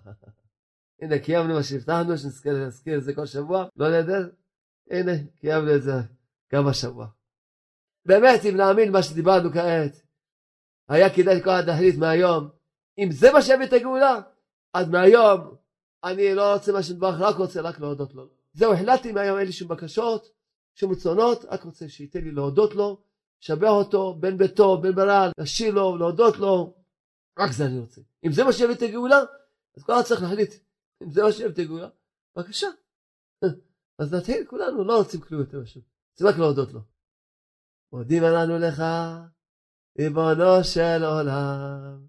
הנה קיימנו מה שהבטחנו, שנזכה להזכיר את זה כל שבוע, לא נדר, הנה קיימנו את זה גם השבוע. באמת, אם נאמין מה שדיברנו כעת, היה כדאי כל אחד מהיום, אם זה מה שיביא את הגאולה, אז מהיום אני לא רוצה מה שנדבך, רק רוצה רק להודות לו. זהו, החלטתי מהיום, אין לי שום בקשות, שום רצונות, רק רוצה שייתן לי להודות לו, לשבח אותו, בין ביתו, בין ברעל, לשיר לו, להודות לו, רק זה אני רוצה. אם זה מה שיביא את הגאולה, אז כל אחד צריך להחליט. אם זה מה שיביא את הגאולה, בבקשה. אז נתחיל כולנו, לא רוצים כלום יותר משהו. רוצים רק להודות לו. מודים עלינו לך, ריבונו של עולם,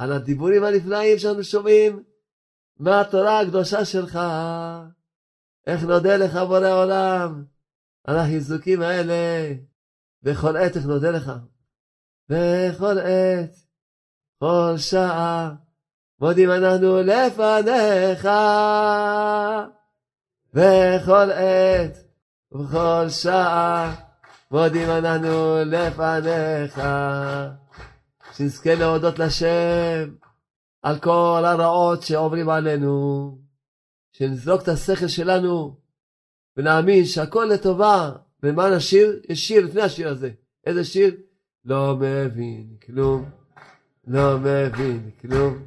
על הדיבורים הנפלאים שאנו שומעים מהתורה הקדושה שלך. איך נודה לך בורא עולם על החיזוקים האלה. בכל עת איך נודה לך. בכל עת, כל שעה, מודים אנחנו לפניך. בכל עת ובכל שעה, מודים אנחנו לפניך. שנזכה להודות לשם על כל הרעות שעוברים עלינו. שנזרוק את השכל שלנו ונאמין שהכל לטובה. ומה נשיר? יש שיר לפני השיר הזה. איזה שיר? לא מבין כלום, לא מבין כלום,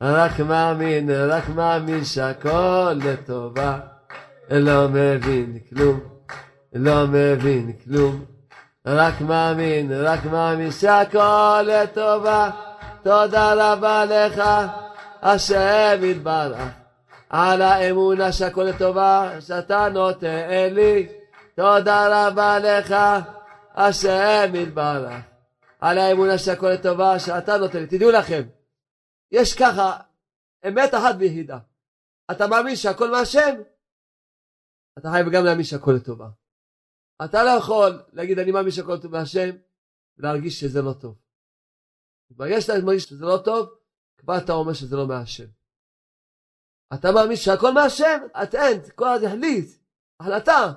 רק מאמין, רק מאמין שהכל לטובה. לא מבין כלום, לא מבין כלום, רק מאמין, רק מאמין שהכל לטובה. תודה רבה לך, השם יתברך. על האמונה שהכל לטובה, שאתה נותן לי. תודה רבה לך, השם יתברך. על האמונה שהכל לטובה, שאתה נותן לי. תדעו לכם, יש ככה אמת אחת ויחידה. אתה מאמין שהכל מהשם? אתה חייב גם להאמין שהכל לטובה. אתה לא יכול להגיד אני מאמין שהכל טוב מהשם ולהרגיש שזה לא טוב. ברגע שאתה מרגיש שזה לא טוב, כבר אתה אומר שזה לא מהשם. אתה מאמין שהכל מהשם? את אין, כל אחד יחליט, החלטה.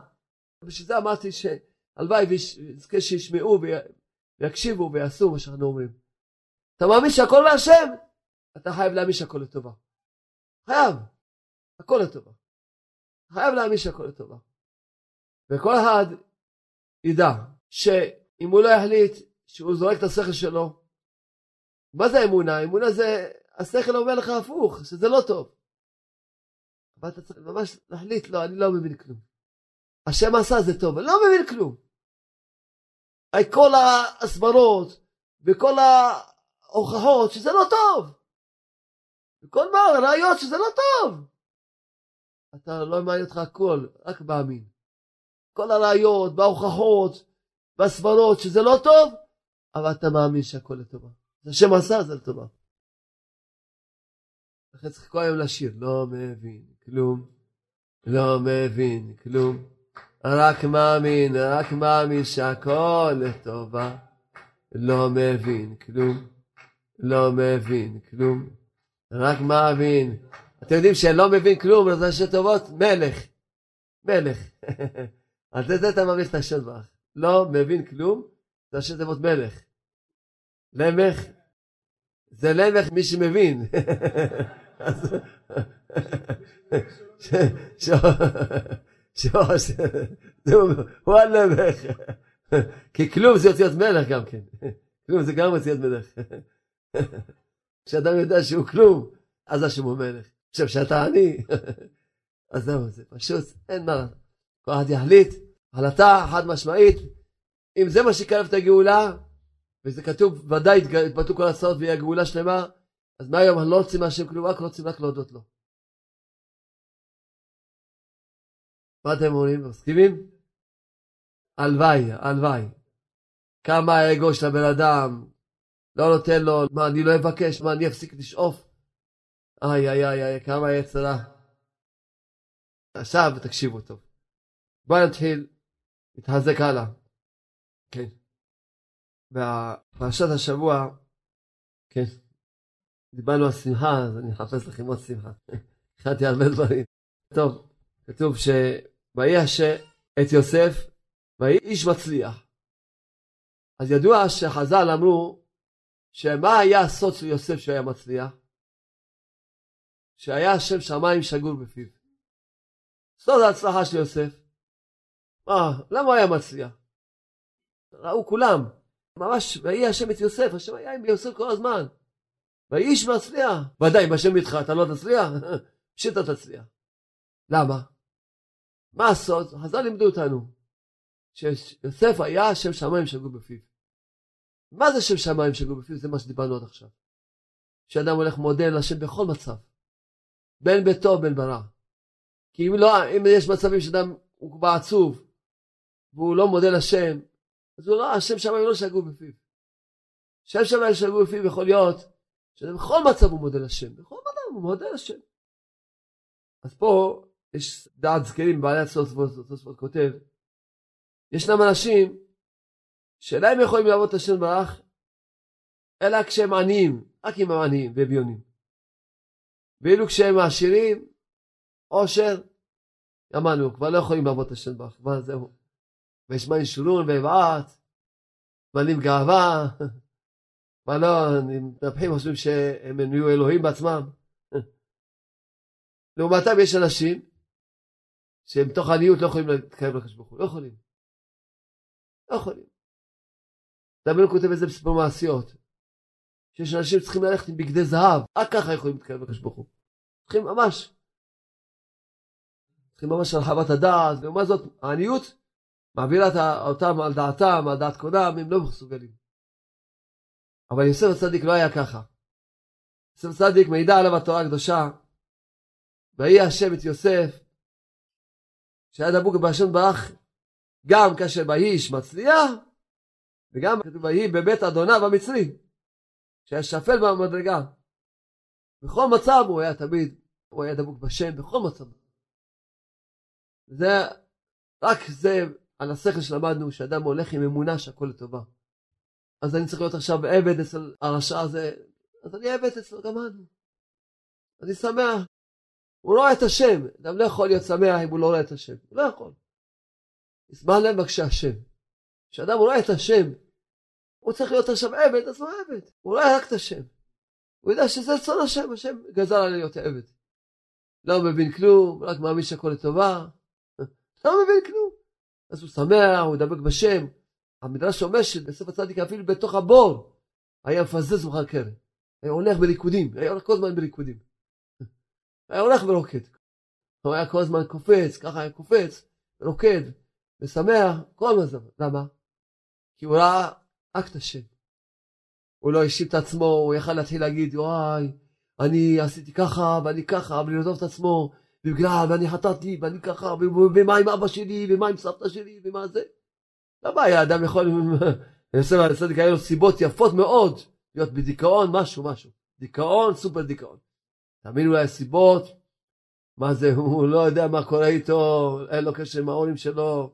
בשביל זה אמרתי שהלוואי ויזכה שישמעו ויקשיבו ויעשו מה שאנחנו אומרים. אתה מאמין שהכל מהשם? אתה חייב להאמין שהכל לטובה. חייב. הכל לטובה. חייב להאמין שהכל לטובה. וכל אחד ידע שאם הוא לא יחליט שהוא זורק את השכל שלו, מה זה אמונה? אמונה זה, השכל אומר לך הפוך, שזה לא טוב. אבל אתה צריך ממש להחליט, לא, אני לא מבין כלום. השם עשה זה טוב, אני לא מבין כלום. כל ההסברות וכל ההוכחות שזה לא טוב. וכל מה, הראיות שזה לא טוב. אתה לא מעניין אותך הכל, רק מאמין. כל הראיות, בהוכחות, בסברות, שזה לא טוב, אבל אתה מאמין שהכל לטובה. זה השם עשה, זה לטובה. לכן צריך כל היום לשיר, לא מבין כלום, לא מבין כלום, רק מאמין, רק מאמין שהכל לטובה, לא מבין כלום, לא מבין כלום, רק מאמין. אתם יודעים שלא מבין כלום, זה ראשי טובות, מלך, מלך. על זה אתה ממליך את השם ברך. לא מבין כלום, זה ראשי תיבות מלך. למך, זה למך מי שמבין. הוא הלמך. כי כלום זה יוצא מלך גם כן. כלום זה גם יוצא מלך. כשאדם יודע שהוא כלום, אז השם הוא מלך. עכשיו, כשאתה עני, אז זהו, זה פשוט, אין מה. כל אחד יחליט, החלטה חד משמעית, אם זה מה שיקרב את הגאולה, וזה כתוב, ודאי יתבטאו כל הצעות ויהיה גאולה שלמה, אז מהיום אנחנו לא רוצים מהשם כלום, רק רוצים רק להודות לו. מה אתם אומרים? מסכימים? הלוואי, הלוואי. כמה האגו של הבן אדם לא נותן לו, מה אני לא אבקש, מה אני אפסיק לשאוף? איי איי איי איי, כמה יצרה. עכשיו תקשיבו טוב. בואו נתחיל להתחזק הלאה. כן. בפרשת השבוע, כן, דיברנו על שמחה, אז אני אחפש לכם עוד שמחה. הכנתי הרבה דברים. טוב, כתוב שויהש את יוסף, ויהי איש מצליח. אז ידוע שחז"ל אמרו שמה היה הסוד של יוסף שהיה מצליח? שהיה השם שמיים שגור בפיו. סוד ההצלחה של יוסף. מה, למה הוא היה מצליח? ראו כולם, ממש, ויהי השם את יוסף, השם היה עם יוסף כל הזמן. ואיש מצליח. ודאי, אם השם איתך אתה לא תצליח? פשיטה תצליח. למה? מה הסוד? חז"ל לימדו אותנו שיוסף היה שם שמיים שגור בפיו. מה זה שם שמיים שגור בפיו? זה מה שדיברנו עד עכשיו. שאדם הולך מודה לשם בכל מצב. בין בטוב בין ברע. כי אם לא, אם יש מצבים שאדם הוא כבר עצוב והוא לא מודה לשם, אז הוא לא, השם שמיים לא שגור בפיו. שם שמיים שגור בפיו יכול להיות שבכל מצב הוא מודה לשם. בכל מצב הוא מודה לשם. אז פה יש דעת זקנים, בעלי התוספות כותב, ישנם אנשים שאלה הם יכולים לעבוד את השם ברח, אלא כשהם עניים, רק אם הם עניים ואביונים. ואילו כשהם עשירים, עושר, אמרנו, כבר לא יכולים לעבוד את השם ברח, כבר זהו. ויש מים שורון ויבעט, מלאים גאווה, מה לא, מתנפחים חושבים שהם נהיו אלוהים בעצמם. לעומתם יש אנשים שהם בתוך עניות לא יכולים להתקרב לקדוש ברוך הוא, לא יכולים. לא יכולים. דמיון כותב את זה בסיפור מעשיות. שיש אנשים שצריכים ללכת עם בגדי זהב, רק ככה יכולים להתקרב לקדוש ברוך הוא. צריכים ממש. צריכים ממש הרחבת הדעת, ולעומת זאת העניות מעבירה אותם על דעתם, על דעת קונם, הם לא מסוגלים. אבל יוסף הצדיק לא היה ככה. יוסף הצדיק מעידה עליו התורה הקדושה, ויהי השם את יוסף, שהיה דבוק בהשם ברך, גם כאשר ויהי איש מצליח, וגם כתוב ויהי בבית אדוניו המצרי, שהיה שפל במדרגה. בכל מצב הוא היה תמיד, הוא היה דבוק בשם, בכל מצב. זה, רק זה על השכל שלמדנו, שאדם הולך עם אמונה שהכל לטובה. אז אני צריך להיות עכשיו עבד אצל הרשע הזה, אז אני עבד אצלו, גמרנו. אני שמח. הוא לא רואה את השם, אדם לא יכול להיות שמח אם הוא לא רואה את השם, הוא לא יכול. ישמח להם בבקשה השם. כשאדם רואה את השם, הוא צריך להיות עכשיו עבד, אז הוא עבד. הוא רואה רק את השם. הוא יודע שזה צאן השם, השם גזר עליי להיות עבד. לא מבין כלום, רק מאמין שהכל לטובה. לא מבין כלום. אז הוא שמח, הוא דבק בשם, המדרש אומר שבסוף הצדיק אפילו בתוך הבור היה מפזז מחר קרן. היה הולך בליכודים, היה הולך כל הזמן בליכודים. היה הולך ורוקד. הוא היה כל הזמן קופץ, ככה היה קופץ, רוקד, ושמח, כל הזמן. למה? כי הוא ראה את השם. הוא לא האשים את עצמו, הוא יכל להתחיל להגיד, וואי, אני עשיתי ככה, ואני ככה, ולעזוב את עצמו, ובגלל, ואני חטאתי, ואני ככה, ומה עם אבא שלי, ומה עם סבתא שלי, ומה זה. לא בעיה, אדם יכול, יוסף הצדיק היה לו סיבות יפות מאוד להיות בדיכאון, משהו, משהו. דיכאון, סופר דיכאון. תאמינו לי, הסיבות, מה זה, הוא לא יודע מה קורה איתו, אין לו קשר עם ההורים שלו,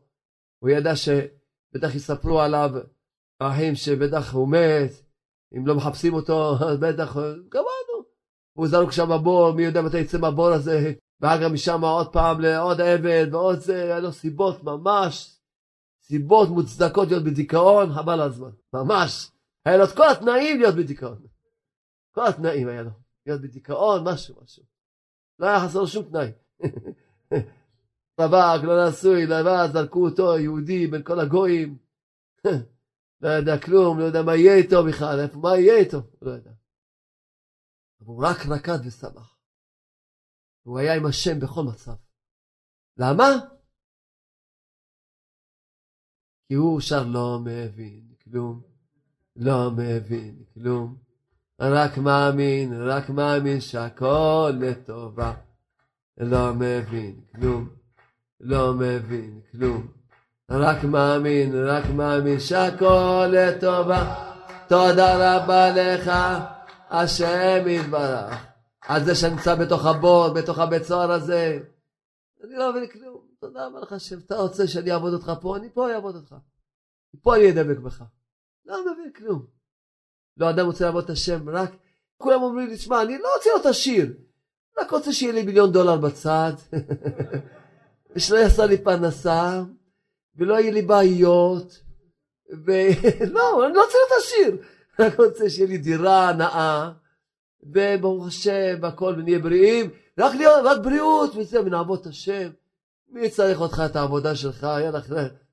הוא ידע שבטח יספרו עליו האחים שבטח הוא מת, אם לא מחפשים אותו, אז בטח, גמרנו. הוא זרוק שם בבור, מי יודע מתי יצא מהבור הזה, כך משם עוד פעם לעוד עבד ועוד זה, היה לו סיבות ממש סיבות מוצדקות להיות בדיכאון, חבל הזמן. ממש. היה לו את כל התנאים להיות בדיכאון. כל התנאים היה לו. להיות בדיכאון, משהו, משהו. לא היה חסר שום תנאי. רווק, לא נשוי, לבד, זרקו אותו, יהודי, בין כל הגויים. לא יודע כלום, לא יודע מה יהיה איתו בכלל, מה יהיה איתו, לא יודע. הוא רק רקד ושמח. הוא היה עם השם בכל מצב. למה? כי הוא שר לא מבין כלום, לא מבין כלום, רק מאמין, רק מאמין שהכל לטובה, לא מבין כלום, לא מבין כלום, רק מאמין, רק מאמין שהכל לטובה, תודה רבה לך, השם יתברך, על זה שנמצא בתוך הבור, בתוך הבית סוהר הזה, אני לא מבין כלום. תודה רבה לך השם, אתה רוצה שאני אעבוד אותך פה, אני פה אעבוד אותך. פה אני אדבק בך. לא מבין כלום. לא, אדם רוצה לעבוד את השם, רק כולם אומרים לי, תשמע, אני לא רוצה להיות עשיר, רק רוצה שיהיה לי מיליון דולר בצד, ושלא יעשה לי פרנסה, ולא יהיה לי בעיות, ולא, אני לא רוצה להיות עשיר, רק רוצה שיהיה לי דירה נאה, וברוך השם, הכל, ונהיה בריאים, רק להיות, רק בריאות, וזהו, ונעבוד את השם. מי צריך אותך את העבודה שלך, יאללה,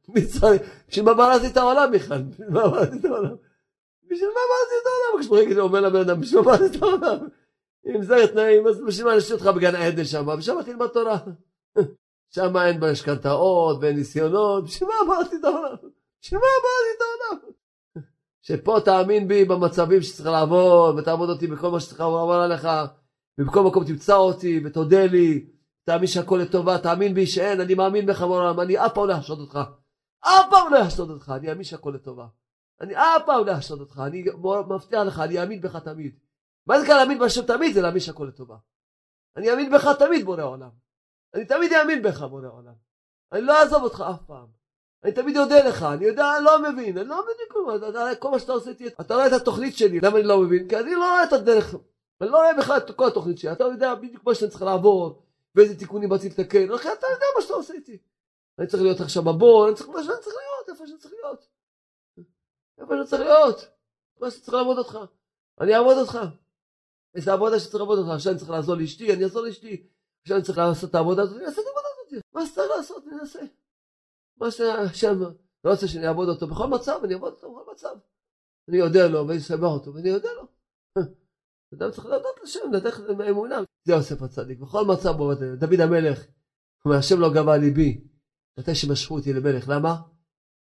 מי צריך, בשביל מה בראתי את העולם בכלל? בשביל מה בראתי את העולם? בשביל מה בראתי את העולם? כשמוריד אומר לבן אדם, בשביל מה בראתי את העולם? אם זה התנאים, אז בשביל מה נשאיר אותך בגן עדן שם, ושם תלמד תורה. שם אין משכנתאות ואין ניסיונות, בשביל מה בראתי את העולם? בשביל מה בראתי את העולם? שפה תאמין בי במצבים שצריך לעבוד, ותעבוד אותי בכל מה שצריך לעבור עליך, ובכל מקום תמצא אותי, ותודה לי, תאמין שהכל לטובה, תאמין בי שאין, אני מאמין בך בעולם, אני אף פעם לא אחשוד אותך. אף פעם לא אחשוד אותך, אני אאמין שהכל לטובה. אני אף פעם לא אחשוד אותך, אני מבטיח לך, אני אאמין בך תמיד. מה זה כאן להאמין בשם תמיד? זה להאמין שהכל לטובה. אני אאמין בך תמיד, בורא עולם. אני תמיד אאמין בך, בורא עולם. אני לא אעזוב אותך אף פעם. אני תמיד אודה לך, אני יודע, אני לא מבין, אני לא מבין כלום, כל מה שאתה עושה אתה רואה את התוכנית שלי, למה אני לא מבין? כי אני לא רואה את הדרך, אני לא רואה בכלל את כל התוכנית שלי, אתה יודע בדיוק מה שאני צריך לעבור, ואיזה תיקונים באתי לתקן, אחרי אתה יודע מה שאתה עושה איתי. אני צריך להיות עכשיו בבור, אני צריך מה שאני צריך להיות, איפה שאני צריך להיות. איפה שאני צריך להיות, מה שאני צריך לעבוד אותך. אני אעבוד אותך. איזה עבודה שצריך לעבוד אותך, עכשיו אני צריך לעזור לאשתי, אני אעזור לאשתי. עכשיו אני צריך לעשות את העבודה הזאת, אני אעשה את העבודה הזאת. מה שצריך לעשות, אני אעשה. מה שהשם לא רוצה שאני אעבוד אותו בכל מצב, אני אעבוד אותו בכל מצב. אני יודע לו ואני אשמח אותו ואני יודע לו. אדם צריך לדעת לשם, לדעת באמונה. זה יוסף הצדיק, בכל מצב בו, דוד המלך, אומר, השם לא גבה ליבי, מתי שמשכו אותי למלך, למה?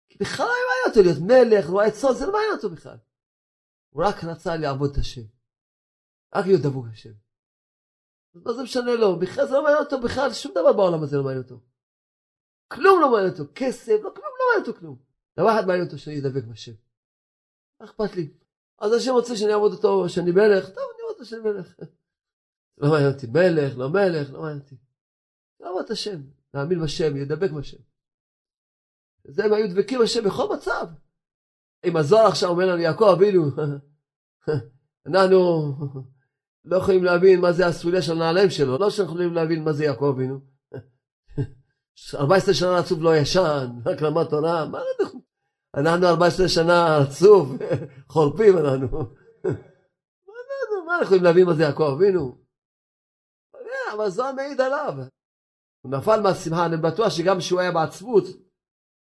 כי בכלל לא מעניין אותו להיות מלך, רואה צאן, זה לא מעניין אותו בכלל. הוא רק רצה לעבוד את השם. רק להיות דבוק השם. מה זה משנה לו? בכלל זה לא מעניין אותו בכלל, שום דבר בעולם הזה לא מעניין אותו. כלום לא מעניין אותו, כסף, לא כלום לא מעניין אותו כלום. דבר אחד מעניין אותו שאני אדבק בשם. מה אכפת לי? אז השם רוצה שאני אעבוד אותו, שאני מלך, טוב, אני אעבוד אותו שאני מלך. לא מעניין אותי מלך, לא מלך, לא מעניין אותי. לעבוד את השם, להאמין בשם, לדבק בשם. זה הם היו דבקים בשם בכל מצב. אם הזוהר עכשיו אומר לנו, יעקב אבינו, אנחנו לא יכולים להבין מה זה הסוליה של הנעליים שלו, לא שאנחנו יכולים להבין מה זה יעקב אבינו. 14 שנה רצוף לא ישן, רק למד תורה, מה אנחנו? אנחנו 14 שנה רצוף, חורפים אנחנו. מה אנחנו, מה אנחנו יכולים להבין מה זה יעקב אבינו? אבל זוהר מעיד עליו. הוא נפל מהשמחה, אני בטוח שגם כשהוא היה בעצבות,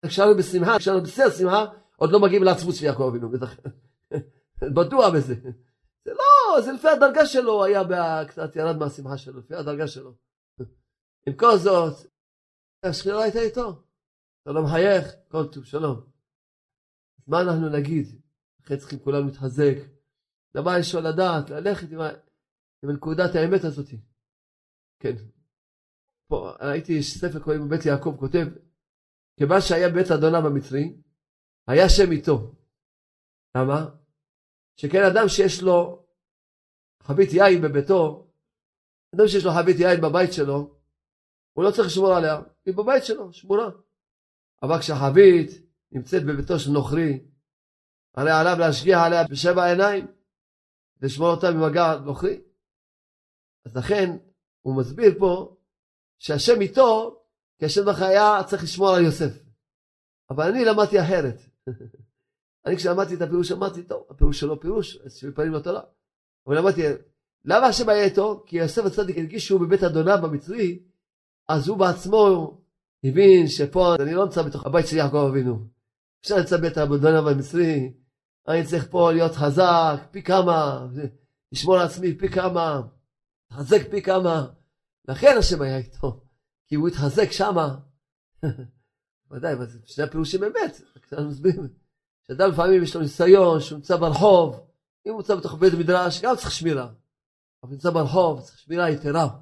כשאנו בשמחה, כשאנו בשיא השמחה, עוד לא מגיעים לעצבות של יעקב אבינו, בטח. בטוח בזה. זה לא, זה לפי הדרגה שלו היה קצת ירד מהשמחה שלו, לפי הדרגה שלו. עם כל זאת, השכינה הייתה איתו. אתה לא מחייך, כל טוב, שלום. מה אנחנו נגיד? אחרי צריכים כולנו להתחזק. דבר ראשון לדעת, ללכת עם, עם נקודת האמת הזאת. כן. פה ראיתי ספר קוראים בבית יעקב כותב, כיוון שהיה בית אדונה במצרי, היה שם איתו. למה? שכן אדם שיש לו חבית יין בביתו, אדם שיש לו חבית יין בבית שלו, הוא לא צריך לשמור עליה, היא בבית שלו, שמורה. אבל כשהחבית נמצאת בביתו של נוכרי, הרי עליו להשגיח עליה בשבע עיניים, לשמור אותה ממגע נוכרי. אז לכן, הוא מסביר פה, שהשם איתו, כי השם בחייה צריך לשמור על יוסף. אבל אני למדתי אחרת. אני כשלמדתי את הפירוש אמרתי, טוב, הפירוש שלו פירוש, שבעים פנים לתורה. אבל למדתי, למה השם היה איתו? כי יוסף הצדיק הרגיש שהוא בבית אדוניו במצרי, אז הוא בעצמו הבין שפה אני לא נמצא בתוך הבית של יעקב אבינו. אפשר למצוא בית אדוניו במצרי, אני צריך פה להיות חזק פי כמה, לשמור על עצמי פי כמה, לחזק פי כמה. לכן השם היה איתו, כי הוא התחזק שמה. ודאי, אבל שני הפירושים אמת, אנחנו מסבירים. שאדם לפעמים יש לו ניסיון, שהוא נמצא ברחוב, אם הוא נמצא בתוך בית מדרש, גם צריך שמירה. אבל נמצא ברחוב, צריך שמירה יתרה.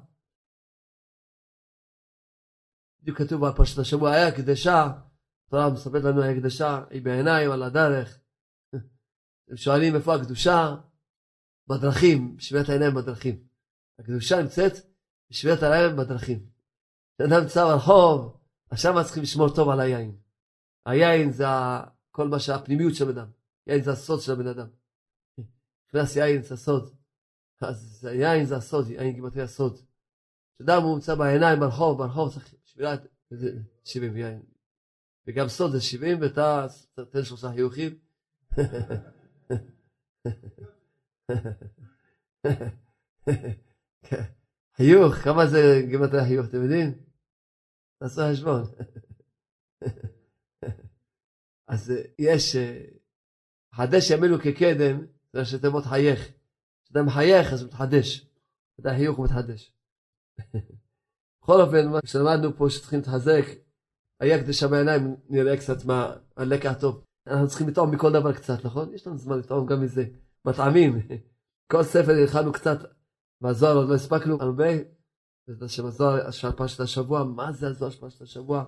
בדיוק כתוב בפרשת השבוע, היה הקדשה, התורה מספרת לנו היה הקדשה, היא בעיניים על הדרך. הם שואלים איפה הקדושה? בדרכים, בשביעת העיניים בדרכים. הקדושה נמצאת בשביעת העיניים בדרכים. כשאדם נמצא ברחוב, עכשיו צריכים לשמור טוב על היין. היין זה כל מה שהפנימיות של אדם. יין זה הסוד של הבן אדם. נכנס יין זה הסוד. אז יין זה הסוד, יין גימטרי הסוד. כשאדם הוא נמצא בעיניים ברחוב, ברחוב צריך שמירת 70 יין. וגם סוד זה 70 ואתה תן שלושה חיוכים. חיוך, כמה זה גימטרי חיוך, אתם יודעים? תעשו חשבון. אז יש, חדש ימינו כקדם, זה תיבות חייך. כשאתה מחייך אז מתחדש. אתה חיוך מתחדש. בכל אופן, מה שלמדנו פה שצריכים להתחזק, היה קדושה בעיניים, נראה קצת מה הלקח טוב. אנחנו צריכים לטעום מכל דבר קצת, נכון? יש לנו זמן לטעום גם מזה. מטעמים. כל ספר הכנו קצת, מהזוהר עוד לא הספקנו הרבה. זה שם הזוהר של השבוע, מה זה הזוהר פרשת השבוע?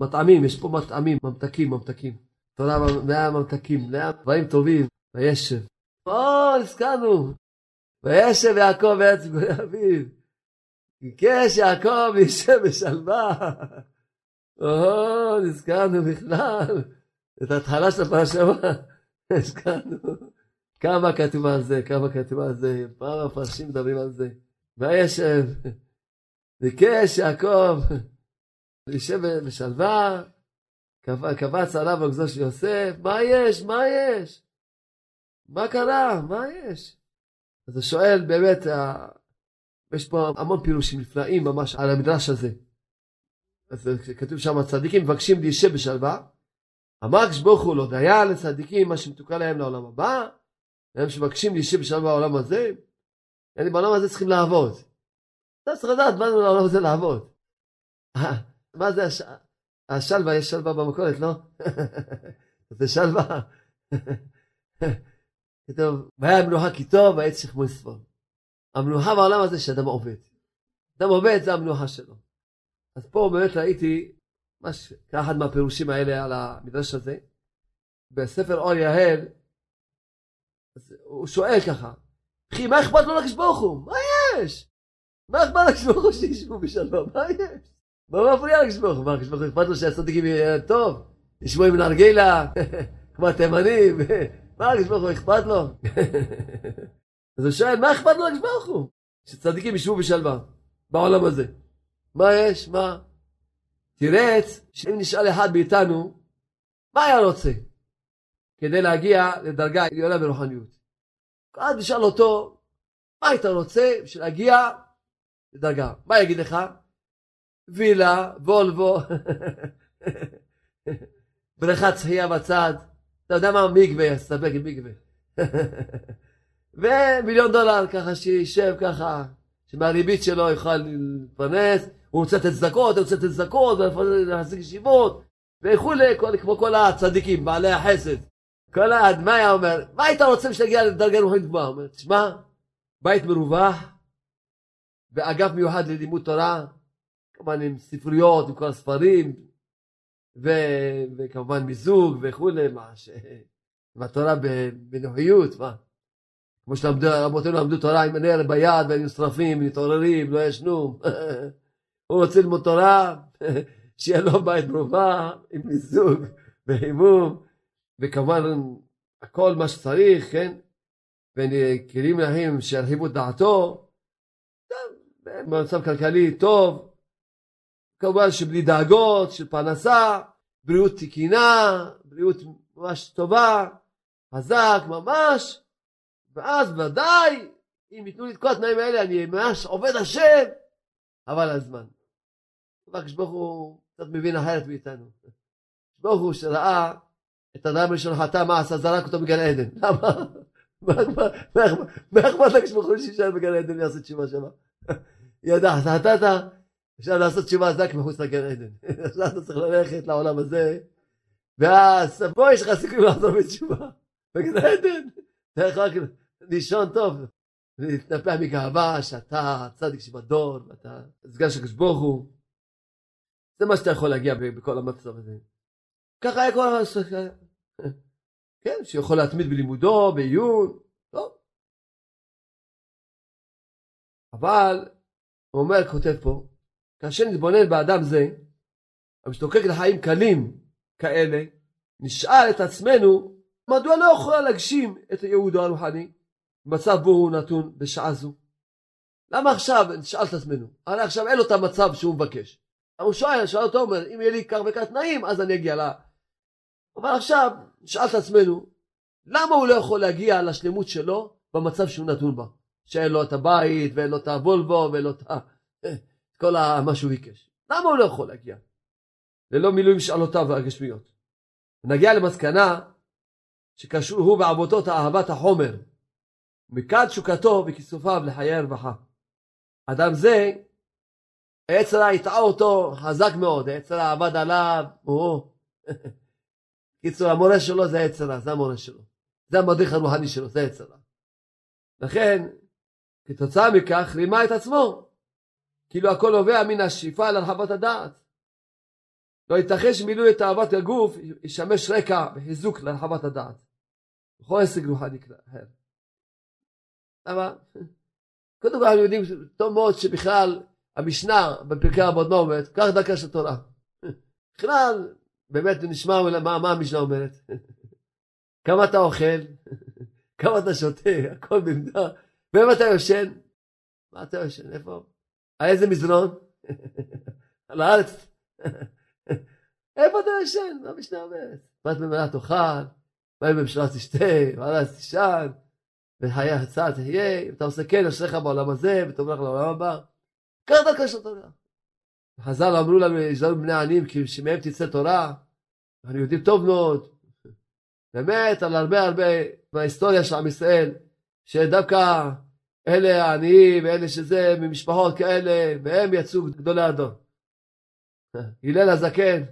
מטעמים, יש פה מטעמים, ממתקים, ממתקים. תורה מאה ממתקים, מאה דברים טובים, וישב. או, הזכרנו. וישב יעקב בארץ גולי אביו. ביקש יעקב וישב בשלווה. או, נזכרנו בכלל. את ההתחלה של הפרשה, הזכרנו. כמה כתוב על זה, כמה כתוב על זה, פעם הפרשים מדברים על זה. וישב, ביקש יעקב, וישב בשלווה, קבץ עליו עוגזו של יוסף, מה יש, מה יש? מה קרה, מה יש? אז הוא שואל באמת, יש פה המון פירושים נפלאים ממש על המדרש הזה. אז כתוב שם, צדיקים מבקשים להישב בשלווה, אמר הקדוש ברוך הוא לא דיין לצדיקים מה שמתוקן להם לעולם הבא, הם שמבקשים להישב בשלווה בעולם הזה, יעני בעולם הזה צריכים לעבוד. אתה צריך לדעת מה זה לעולם הזה לעבוד. מה זה הש... השלווה, יש שלווה במכולת, לא? זה שלווה. כתוב, והיה מנוחה כי טוב, והעץ שכמו יסבול. המנוחה בעולם הזה שאדם עובד. אדם עובד זה המנוחה שלו. אז פה באמת ראיתי, ממש כאחד מהפירושים האלה על המדרש הזה, בספר אור יהל, הוא שואל ככה, אחי, מה אכפת לו לקדוש ברוך הוא? מה יש? מה אכפת לקדוש ברוך הוא שישבו בשלום? מה יש? מה מפריע לקדוש ברוך הוא? מה, לקדוש ברוך הוא אכפת לו שהצדיקים יהיה טוב? ישבו עם נרגילה, כמו התימנים, מה לקדוש ברוך הוא אכפת לו? אז הוא שואל, מה אכפת לקדוש ברוך הוא? שצדיקים ישבו בשלווה, בעולם הזה. מה יש? מה? תירץ שאם נשאל אחד מאיתנו, מה היה רוצה? כדי להגיע לדרגה עליונה ברוחניות. אז נשאל אותו, מה היית רוצה בשביל להגיע לדרגה? מה יגיד לך? וילה, וולבו, בריכת שחייה בצד, אתה יודע מה? מקווה, יסתפק עם מקווה. ומיליון דולר ככה שישב ככה, שמהריבית שלו יוכל להתפרנס, הוא רוצה לתת צדקות, הוא רוצה לתת צדקות, ולהחזיק ישיבות, וכולי, כמו כל הצדיקים, בעלי החסד. כל אחד, מה היה אומר? מה היית רוצה בשביל לדרגה רוחנית גבוהה? הוא אומר, תשמע, בית מרווח, ואגף מיוחד ללימוד תורה, כמובן עם ספריות, עם כל הספרים, ו... וכמובן מיזוג וכולי, מה ש... עם התורה בנוחיות, מה? כמו שלמדו, רבותינו למדו תורה עם הנר ביד, והיו שרפים, מתעוררים, לא ישנו. הוא רוצה ללמוד תורה, שיהיה לו בית מרווח, עם מיזוג וחימום, וכמובן הכל מה שצריך, כן? וכלים להם שירחיבו את דעתו, במצב כלכלי טוב, כמובן שבלי דאגות, של פרנסה, בריאות תקינה, בריאות ממש טובה, חזק ממש, ואז ודאי, אם ייתנו לי את כל התנאים האלה, אני ממש עובד השם, אבל הזמן. הקדוש ברוך הוא קצת מבין אחרת מאיתנו. ברוך הוא שראה את האדם הראשון חטא, מה עשה? זרק אותו בגן עדן. למה? מה אכפת לקדוש ברוך הוא שישאר בגן עדן ויעשה תשובה שמה? ידע, חטאת, אפשר לעשות תשובה רק מחוץ לגן עדן. עכשיו אתה צריך ללכת לעולם הזה, ואז פה יש לך סיכוי לחזור בתשובה. בגן עדן, לישון טוב, להתנפח מגאווה שאתה צדיק שבדור, ואתה סגן של הקדוש ברוך הוא. זה מה שאתה יכול להגיע בכל המצב הזה. ככה היה כל הזמן, כן, שיכול להתמיד בלימודו, בעיון, טוב. אבל, הוא אומר, כותב פה, כאשר נתבונן באדם זה, המשתוקק לחיים קלים כאלה, נשאל את עצמנו מדוע לא יכולה להגשים את ייעודו הרוחני במצב בו הוא נתון בשעה זו. למה עכשיו, נשאל את עצמנו, הרי עכשיו אין לו את המצב שהוא מבקש. הוא שואל, שואל אותו, אומר, אם יהיה לי כך וכך תנאים, אז אני אגיע ל... אבל עכשיו, נשאל את עצמנו, למה הוא לא יכול להגיע לשלמות שלו במצב שהוא נתון בה? שאין לו את הבית, ואין לו את הוולבו, ואין לו את כל מה שהוא ביקש. למה הוא לא יכול להגיע? ללא מילוי משאלותיו והגשמיות. נגיע למסקנה שקשור הוא בעבותות אהבת החומר, מכאן תשוקתו וכיסופיו לחיי הרווחה. אדם זה, היצר הטעה אותו חזק מאוד, היצר עבד עליו, הוא... קיצור, המורה שלו זה היצר זה המורה שלו. זה המדריך הרוחני שלו, זה היצר לכן, כתוצאה מכך, רימה את עצמו. כאילו הכל נובע מן השאיפה להרחבת הדעת. לא ייתכן שמילוי את אהבת הגוף ישמש רקע וחיזוק להרחבת הדעת. בכל הישג רוחני אחר. למה? קודם כל אנחנו יודעים טוב מאוד שבכלל המשנה בפרקי אבות מה אומרת? קח דקה של תורה. בכלל, באמת נשמע מה, מה המשנה אומרת. כמה אתה אוכל, כמה אתה שותה, הכל במדע. ואיפה אתה יושן? מה אתה יושן? איפה? על איזה מזרון? על הארץ. איפה אתה ישן? מה המשנה אומרת? בת במלאה תאכל, מים בממשלה תשתה, ועלה תישן, וחיי הצעה תהיה, אם אתה עושה כן, אשריך בעולם הזה, לך לעולם הבא. קח דרכו של תורה. חז"ל אמרו לנו, יש לנו בני עניים, כי שמהם תצא תורה, אנחנו יודעים טוב מאוד, באמת, על הרבה הרבה מההיסטוריה של עם ישראל, שדווקא אלה העניים, ואלה שזה, ממשפחות כאלה, והם יצאו גדולי הדור. הלל הזקן,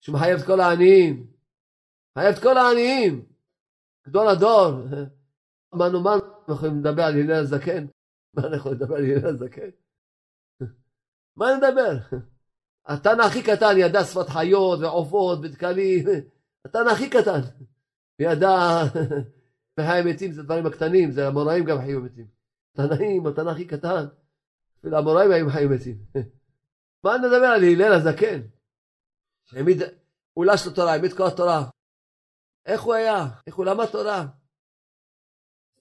שהוא מחייב את כל העניים, מחייב את כל העניים, גדול הדור. מה נאמר, אנחנו יכולים לדבר על הלל הזקן? מה אנחנו יכולים לדבר על הלל הזקן? מה נדבר? התנא הכי קטן ידע שפת חיות ועופות ודקלים, התנא הכי קטן. וידע בחיי מתים זה דברים הקטנים, זה המוראים גם חיו מתים. תנאים, התנא הכי קטן, אפילו היו חיו מתים. מה נדבר על הלל הזקן? העמיד, הוא לש לתורה, העמיד כל התורה. איך הוא היה? איך הוא למד תורה?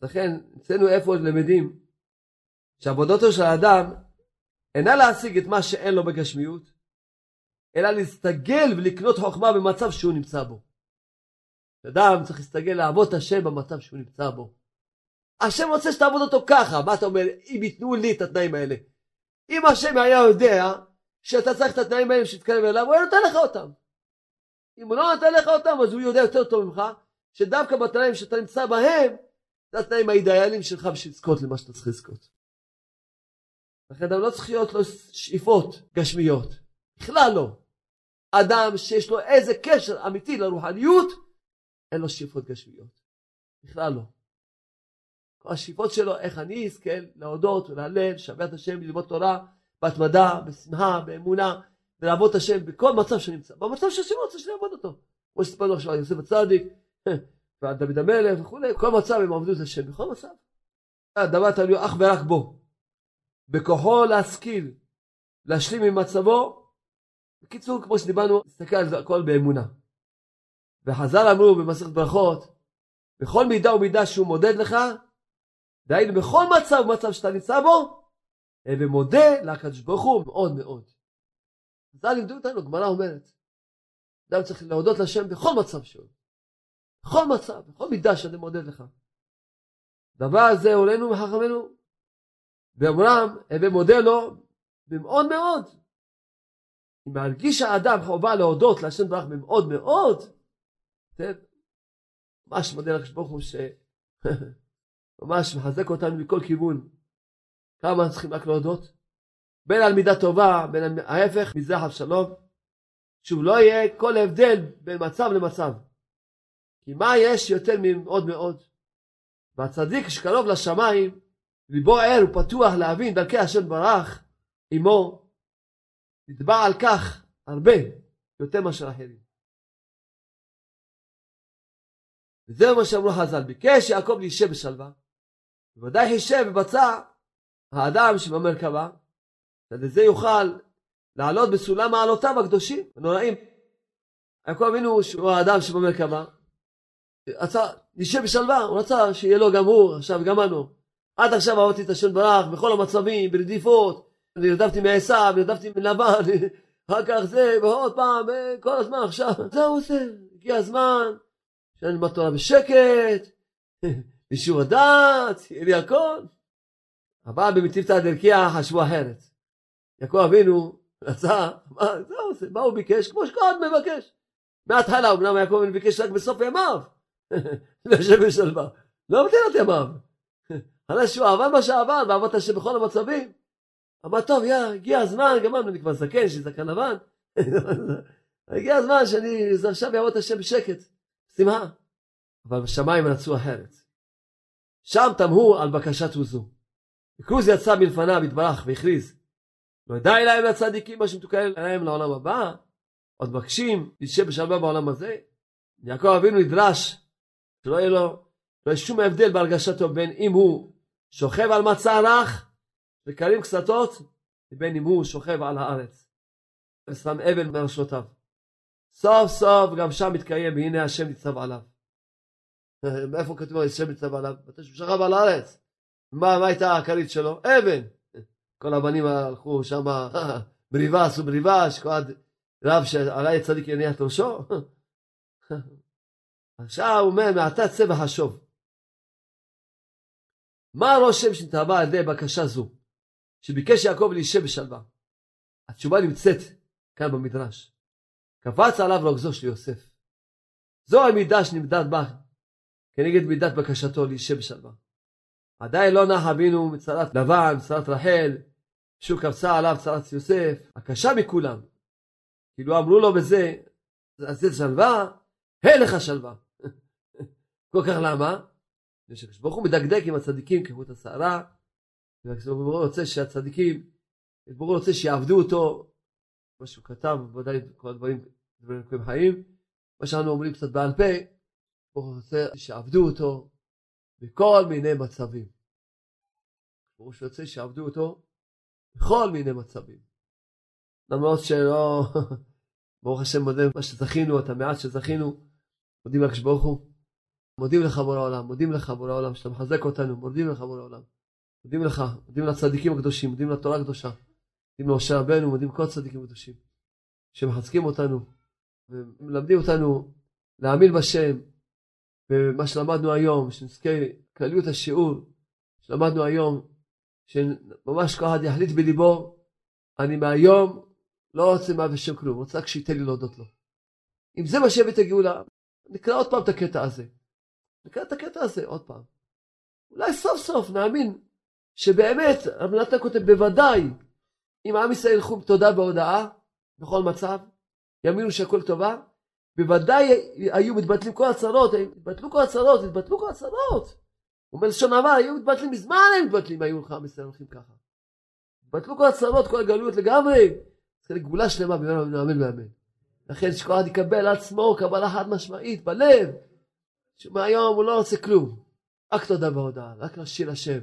לכן, אצלנו איפה למדים שעבודתו של האדם אינה להשיג את מה שאין לו בגשמיות, אלא להסתגל ולקנות חוכמה במצב שהוא נמצא בו. אדם צריך להסתגל לעבוד את השם במצב שהוא נמצא בו. השם רוצה שתעבוד אותו ככה, מה אתה אומר? אם ייתנו לי את התנאים האלה. אם השם היה יודע שאתה צריך את התנאים האלה שתתקרב אליו, הוא היה נותן לך אותם. אם הוא לא נותן לך אותם, אז הוא יודע יותר טוב ממך, שדווקא בתנאים שאתה נמצא בהם, זה התנאים האידיאליים שלך בשביל לזכות למה שאתה צריך לזכות. לכן אדם לא צריך להיות לו שאיפות גשמיות. בכלל לא. אדם שיש לו איזה קשר אמיתי לרוחניות, אין לו שאיפות גשמיות. בכלל לא. כל השאיפות שלו, איך אני אזכה להודות ולהלל, לשבח את השם, ללמוד תורה, בהתמדה, בשמחה, באמונה, ולעבוד את השם בכל מצב שנמצא. במצב שהשם רוצה שנעבוד אותו. כמו שסיפרנו עכשיו על יוסף הצדיק, ועל דוד המלך וכולי, בכל מצב הם עבדו את השם, בכל מצב. הדבר תלוי אך ורק בו. בכוחו להשכיל, להשלים עם מצבו. בקיצור, כמו שדיברנו, נסתכל על הכל באמונה. וחז"ל אמרו במסכת ברכות, בכל מידה ומידה שהוא מודד לך, דהיינו בכל מצב ומצב שאתה נמצא בו, ומודה לקדוש ברוך הוא מאוד מאוד. חז"ל לימדו אותנו, גמרא אומרת, אדם צריך להודות לשם בכל מצב שהוא. בכל מצב, בכל מידה שאתה מודד לך. דבר הזה עולנו מחכמנו, ואומרם, הווה מודה לו במאוד מאוד. אם מרגיש האדם חובה להודות להשם ברך במאוד מאוד, כן? ממש מודה לקדוש ברוך הוא שממש מחזק אותנו מכל כיוון. כמה צריכים רק להודות? בין על מידה טובה, בין ההפך, מזרח אבשלום. שוב, לא יהיה כל הבדל בין מצב למצב. כי מה יש יותר ממאוד מאוד? והצדיק שקרוב לשמיים, ליבו ער ופתוח להבין דרכי השם ברח עמו, נתבע על כך הרבה יותר מאשר אחרים. וזהו מה שאמרו חז"ל, ביקש יעקב להישב בשלווה, בוודאי חישב ובצע האדם שבמרכבה, ועל זה יוכל לעלות בסולם מעלותיו הקדושים, הנוראים. יעקב אבינו, שהוא האדם שבמרכבה, רצה, נשב בשלווה, הוא רצה שיהיה לו גם הוא, עכשיו גם אנו. עד עכשיו אהבתי את השם ברח, בכל המצבים, ברדיפות, נרדפתי מעשיו, נרדפתי מלבן, אחר כך זה, ועוד פעם, כל הזמן עכשיו, זה הוא עושה, הגיע הזמן, שאני אלמד תורה בשקט, בישור הדעת, יהיה לי הכל. הבא במטיבתא דרכיה חשבו אחרת. יעקב אבינו רצה, מה, זהו, מה הוא ביקש? כמו שכל מבקש. מההתחלה, אמנם יעקב אבינו ביקש רק בסוף ימיו. לשם בשלווה. לא מתאים את ימיו. אחרי שהוא עבר מה שעבר, ועבד את השם בכל המצבים. אמר, טוב, יא, הגיע הזמן, גם אני כבר זקן, יש לי זקן לבן. הגיע הזמן שאני עכשיו אעבוד את השם בשקט, שמחה. אבל בשמיים רצו אחרת. שם תמהו על בקשת עוזו. וכרוז יצא מלפניו, התברך והכריז, לא די להם לצדיקים מה שמתוקן להם לעולם הבא, עוד מבקשים להישב בשלווה בעולם הזה. יעקב אבינו נדרש שלא יהיה לו, לא יהיה שום הבדל בהרגשתו בין אם הוא שוכב על מצע רך וקרים קסתות, ובין אם הוא שוכב על הארץ ושם אבן מראשותיו. סוף סוף גם שם מתקיים, והנה השם ניצב עליו. מאיפה כתוב השם ניצב עליו? מתי שהוא שכב על הארץ. מה, מה הייתה הכרית שלו? אבן. כל הבנים הלכו שם, בריבה עשו בריבה, שכל רב שעלי צדיק יניח ראשו. עכשיו הוא אומר, מעתה צא וחשוב. מה הרושם שנתהווה על ידי בקשה זו, שביקש יעקב להישב בשלווה? התשובה נמצאת כאן במדרש. קפץ עליו רוגזו של יוסף. זו המידה שנמדד בה כנגד מידת בקשתו להישב בשלווה. עדיין לא נח אבינו מצרת לבן, מצרת רחל, שוב קפצה עליו צרת יוסף, הקשה מכולם. כאילו אמרו לו בזה, אז זה שלווה, הא לך שלווה. כל כך למה? כשקדוש ברוך הוא מדקדק עם הצדיקים כחוט השערה, וקדוש ברוך הוא רוצה שהצדיקים, הוא רוצה שיעבדו אותו, מה שהוא כתב, ודאי כל הדברים, דברים חיים, מה שאנחנו אומרים קצת בעל פה, הוא רוצה שיעבדו אותו בכל מיני מצבים. ברור שרוצה שיעבדו אותו בכל מיני מצבים. למרות שלא, ברוך השם מודה מה שזכינו, את המעט שזכינו, מודים לקדוש ברוך הוא. מודים לך בורא העולם, מודים לך בורא העולם, שאתה מחזק אותנו, מודים לך בורא העולם. מודים לך, מודים לצדיקים הקדושים, מודים לתורה הקדושה, מודים למשה רבנו, מודים לכל הצדיקים הקדושים, שמחזקים אותנו, ומלמדים אותנו להאמין בשם, ומה שלמדנו היום, שנזכה כלליות השיעור שלמדנו היום, שממש כל אחד יחליט בליבו, אני מהיום לא רוצה מה ושם כלום, רוצה רק שייתן לי להודות לו. אם זה מה שיביא את הגאולה, נקרא עוד פעם את הקטע הזה. נקרא את הקטע הזה עוד פעם. אולי סוף סוף נאמין שבאמת, רב נתן כותב, בוודאי, אם עם ישראל ילכו בתודה והודאה, בכל מצב, יאמינו שהכל טובה, בוודאי היו מתבטלים כל הצרות, התבטלו כל הצרות, התבטלו כל הצרות. הוא עבר, היו מתבטלים מזמן הם מתבטלים, היו לך עם ישראל הולכים ככה. התבטלו כל הצרות, כל הגלויות לגמרי. זה לגבולה שלמה, ממנו נאמן ואמן. לכן שכל אחד יקבל עצמו קבלה חד משמעית בלב, שמהיום הוא לא רוצה כלום. רק תודה והודעה, רק להשאיר השם.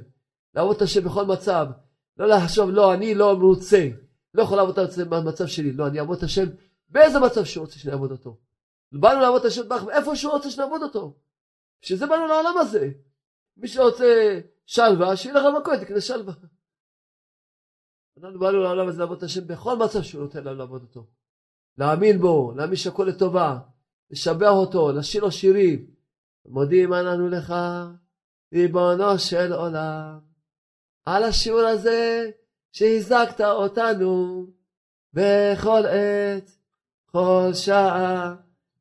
לעבוד את השם בכל מצב. לא לחשוב, לא, אני לא מרוצה. לא יכול לעבוד את השם במצב שלי. לא, אני אעבוד את השם באיזה מצב שהוא רוצה שאני אעבוד אותו. באנו לעבוד את השם איפה שהוא רוצה שנעבוד אותו. בשביל זה באנו לעולם הזה. מי שרוצה שלווה, שילך למכולת, יקנה שלווה. אנחנו באנו לעולם הזה לעבוד את השם בכל מצב שהוא נותן לנו לעבוד אותו. להאמין בו, להאמין שהכל לטובה, לשבח אותו, לשיר לו שירים. מודים אנחנו לך, ריבונו של עולם, על השיעור הזה שהזקת אותנו בכל עת, כל שעה.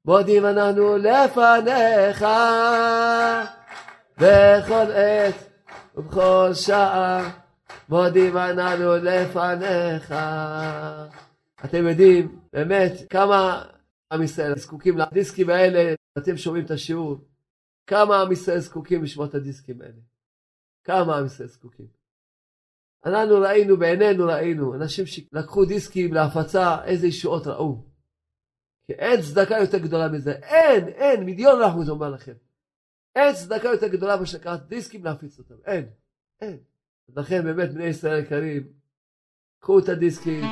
מודים אנחנו לפניך בכל עת ובכל שעה מודים אנחנו לפניך. אתם יודעים באמת כמה עם ישראל זקוקים לדיסקים האלה, אתם שומעים את השיעור, כמה עם ישראל זקוקים לשמוע את הדיסקים האלה. כמה עם ישראל זקוקים. אנחנו ראינו, בעינינו ראינו, אנשים שלקחו דיסקים להפצה, איזה ישועות ראו. כי אין צדקה יותר גדולה מזה. אין, אין, מיליון אחוז אומר לכם. אין צדקה יותר גדולה מאשר לקחת דיסקים להפיץ אותם. אין, אין. לכן באמת בני ישראל יקרים, קחו את הדיסקים,